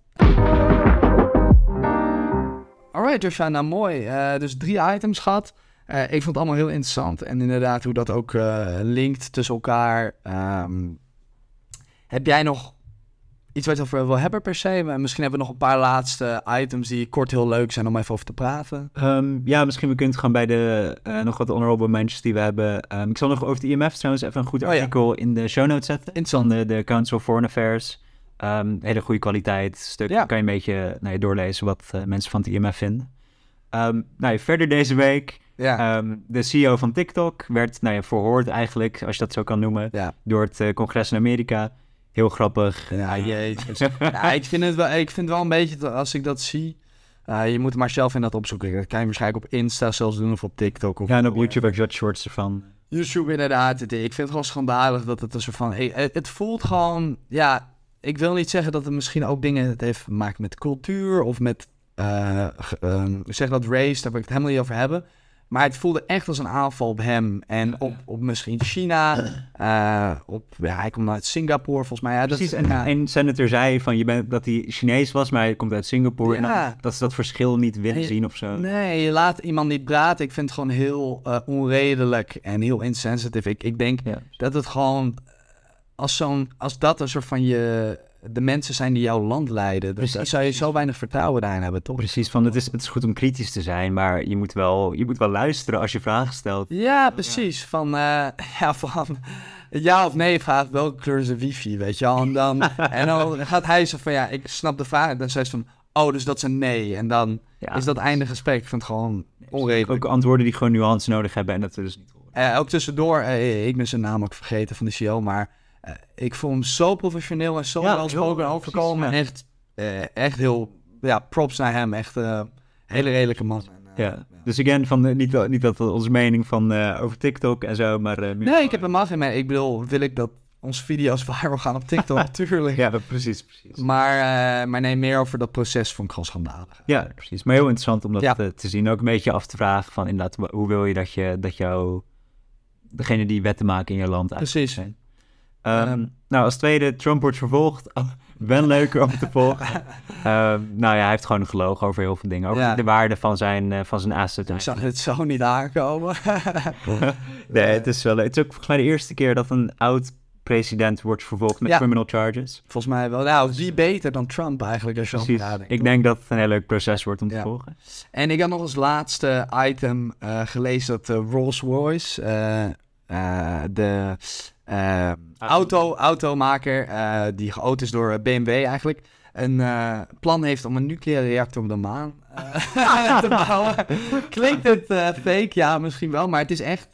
Alright, nou mooi. Uh, dus drie items gehad. Uh, ik vond het allemaal heel interessant. En inderdaad, hoe dat ook uh, linkt tussen elkaar. Um, heb jij nog iets wat je over wil hebben per se? Misschien hebben we nog een paar laatste items die kort heel leuk zijn om even over te praten. Um, ja, misschien we kunnen gaan bij de nog wat honorable mentions die we hebben. Um, ik zal nog over de IMF trouwens even een goed artikel oh, ja. in de show notes zetten. Interessant. Van de, de Council of Foreign Affairs. Um, hele goede kwaliteit stuk. Ja. Kan je een beetje nou, doorlezen wat uh, mensen van het IMF vinden. Um, nou, verder deze week Ja. Ehm, de CEO van TikTok werd nou ja, verhoord eigenlijk, als je dat zo kan noemen, ja. door het uh, congres in Amerika. Heel grappig. Ja, jeetje. [laughs] ja, ik, vind het wel, ik vind wel een beetje, als ik dat zie... Uh, je moet maar zelf in dat opzoeken. Dat kan je waarschijnlijk op Insta zelfs doen of op TikTok. Of ja, en op YouTube heb je wat shorts ervan. YouTube inderdaad. Ik vind het gewoon schandalig dat het een soort van... Hey, het voelt gewoon... Ja, ik wil niet zeggen dat het misschien ook dingen het heeft gemaakt met cultuur of met... Uh, zeg dat race, daar wil ik het helemaal niet over hebben. Maar het voelde echt als een aanval op hem. En op, op misschien China. Uh, [clears throat] op, ja, hij komt uit Singapore, volgens mij. Ja, Precies, en, ja. en senator zei van je bent, dat hij Chinees was, maar hij komt uit Singapore. En dat ze dat verschil niet willen zien of zo. Nee, je laat iemand niet praten. Ik vind het gewoon heel uh, onredelijk en heel insensitive. Ik, ik denk dat het gewoon... Als, zo'n, als dat een soort van je de mensen zijn die jouw land leiden. Dus daar zou je zo weinig vertrouwen daarin hebben, toch? Precies, van het is, het is goed om kritisch te zijn, maar je moet wel, je moet wel luisteren als je vragen stelt. Ja, precies. Van, uh, [laughs] ja, van ja of nee vraagt welke kleur is de wifi, weet je wel. En dan, [laughs] en dan gaat hij zo van, ja, ik snap de vraag. En dan zegt ze van, oh, dus dat is een nee. En dan is dat einde gesprek. Ik vind het gewoon onredelijk. Ook antwoorden die gewoon nuance nodig hebben en dat we dus niet horen. Uh, ook tussendoor, uh, ik ben zijn naam ook vergeten van de CEO, maar... Eh, ik vond hem zo professioneel en zo ja, welgesproken overkomen. En echt, uh, echt heel, ja, props naar hem. Echt uh, hele redelijke man. ja. Dus again, van, niet, niet dat onze mening van over TikTok en zo, maar... nee, ik heb helemaal geen mening. Ik bedoel, wil ik dat onze video's [laughs] viral gaan op TikTok, [laughs] natuurlijk. Ja, precies, precies. Maar, maar nee, meer over dat proces van ik Ja, precies. Maar heel interessant om dat te, te, zien. Ook een beetje af te vragen van inderdaad, hoe wil je dat je, dat jou, degene die wetten maken in je land... Precies. Zijn. Um, nou, als tweede, Trump wordt vervolgd. Oh, [laughs] ben leuker om te volgen. um, [laughs] nou ja, hij heeft gewoon gelogen over heel veel dingen. Over de waarde van zijn, uh, van zijn asset. Ik zag het zo niet aankomen. [laughs] nee, het is wel... Het is ook volgens mij de eerste keer dat een oud president wordt vervolgd met criminal charges. Volgens mij wel. Nou, wie beter dan Trump eigenlijk als je Precies. Ik denk dat het een heel leuk proces wordt om te volgen. En ik had nog als laatste item uh, gelezen dat uh, Rolls-Royce, uh, de uh, auto, automaker, uh, die geoot is door BMW eigenlijk, een uh, plan heeft om een nucleaire reactor op de maan [laughs] te [laughs] bouwen. Klinkt het fake? Ja, misschien wel, maar het is echt.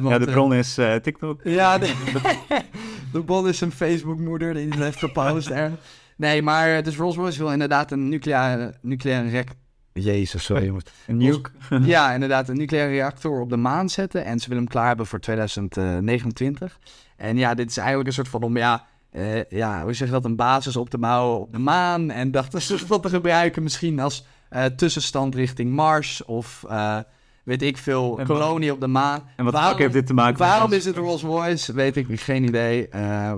Want, ja, de bron is TikTok. Ja, [laughs] de, de bron is een Facebook-moeder die heeft gepost. nee, maar dus Rolls-Royce wil inderdaad een nucleaire, nucleaire reactor Jezus, sorry jongens. Nuke? [laughs] ja, inderdaad, een nucleaire reactor op de maan zetten. En ze willen hem klaar hebben voor 2029. En ja, dit is eigenlijk een soort van om, ja, uh, ja hoe zeg je dat, een basis op te bouwen op de maan. En dat is dus [laughs] wat te gebruiken misschien als uh, tussenstand richting Mars of... Uh, weet ik veel, kolonie op de maan. En wat waarom, heeft dit te maken Waarom is het Rolls-Royce? Weet ik geen idee.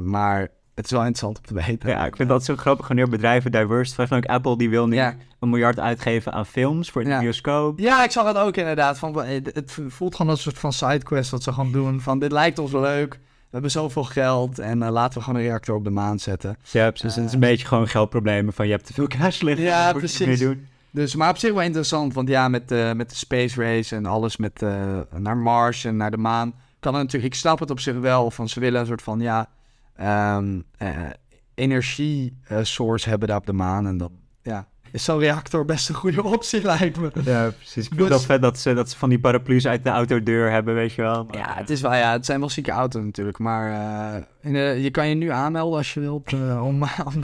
maar het is wel interessant om te weten. Ja, ik vind dat zo grappig wanneer bedrijven diverse. Ook Apple die wil nu een miljard uitgeven aan films voor de ja. bioscoop. Ja, ik zag het ook inderdaad. Van, het voelt gewoon als een soort van sidequest wat ze gaan doen. Van dit lijkt ons leuk. We hebben zoveel geld en uh, laten we gewoon een reactor op de maan zetten. Ja, precies. het is een beetje gewoon geldproblemen van je hebt te veel cash liggen. Ja, precies. Doen. Dus, maar op zich wel interessant, want ja, met, uh, met de space race en alles met uh, naar Mars en naar de maan, kan het natuurlijk, ik snap het op zich wel, van ze willen een soort van, ja, um, uh, energie source hebben daar op de maan. En dan ja, is zo'n reactor best een goede optie, lijkt me. Ja, precies. Ik vind dus, vet dat ze, dat ze van die paraplu's uit de autodeur hebben, weet je wel. ja, het, is wel, ja, het zijn wel zieke auto's natuurlijk. Maar uh, je kan je nu aanmelden als je wilt uh, [laughs] om, om,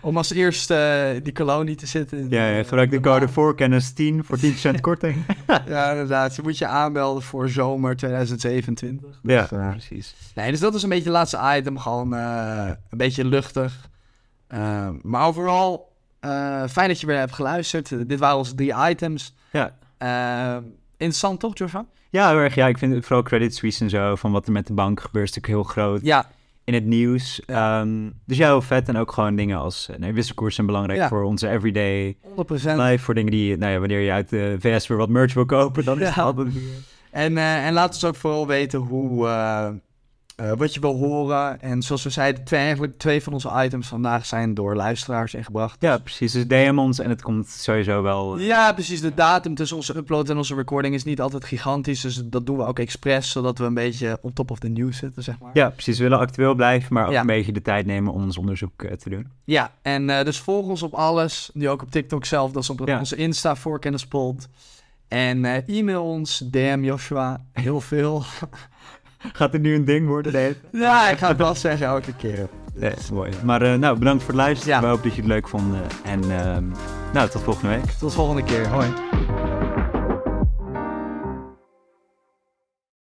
om, als eerste die kolonie te zitten. Ja, ja gebruik de code voorkennis 10 voor 10 cent [laughs] korting. ja, inderdaad. Je moet je aanmelden voor zomer 2027. Ja, dus, precies. Nee, dus dat is een beetje het laatste item. Gewoon een beetje luchtig. maar overal fijn dat je weer hebt geluisterd. Dit waren onze drie items. Ja. Uh, interessant toch, Joshua? Ja, heel erg. Ja, ik vind het vooral Credit Suisse en zo, van wat er met de bank gebeurt, is natuurlijk heel groot. Ja. In het nieuws. Ja. Um, dus ja, heel vet. En ook gewoon dingen als nee, wisselkoers zijn belangrijk ja. voor onze everyday 100%. life. Voor dingen die, nou ja, wanneer je uit de VS weer wat merch wil kopen, dan is het altijd... En, uh, en laat ons ook vooral weten hoe, uh, uh, wat je wil horen. En zoals we zeiden, twee, eigenlijk twee van onze items vandaag zijn door luisteraars ingebracht. Ja, precies. Dus DM ons en het komt sowieso wel... Ja, precies. De datum tussen onze upload en onze recording is niet altijd gigantisch. Dus dat doen we ook expres, zodat we een beetje on top of the news zitten, zeg maar. Ja, precies. We willen actueel blijven, maar ook een beetje de tijd nemen om ons onderzoek uh, te doen. Ja, en uh, dus volg ons op alles. Nu ook op TikTok zelf, dat is op ja. onze Insta, Voorkennispot. En e-mail ons, DM Joshua, heel veel. [laughs] Gaat er nu een ding worden? Nee. Ja, ik ga het wel zeggen elke keer. Nee, is mooi. Maar nou, bedankt voor het luisteren. Ja. We hopen dat je het leuk vond. En ehm, nou, tot volgende week. Tot volgende keer. Hoi.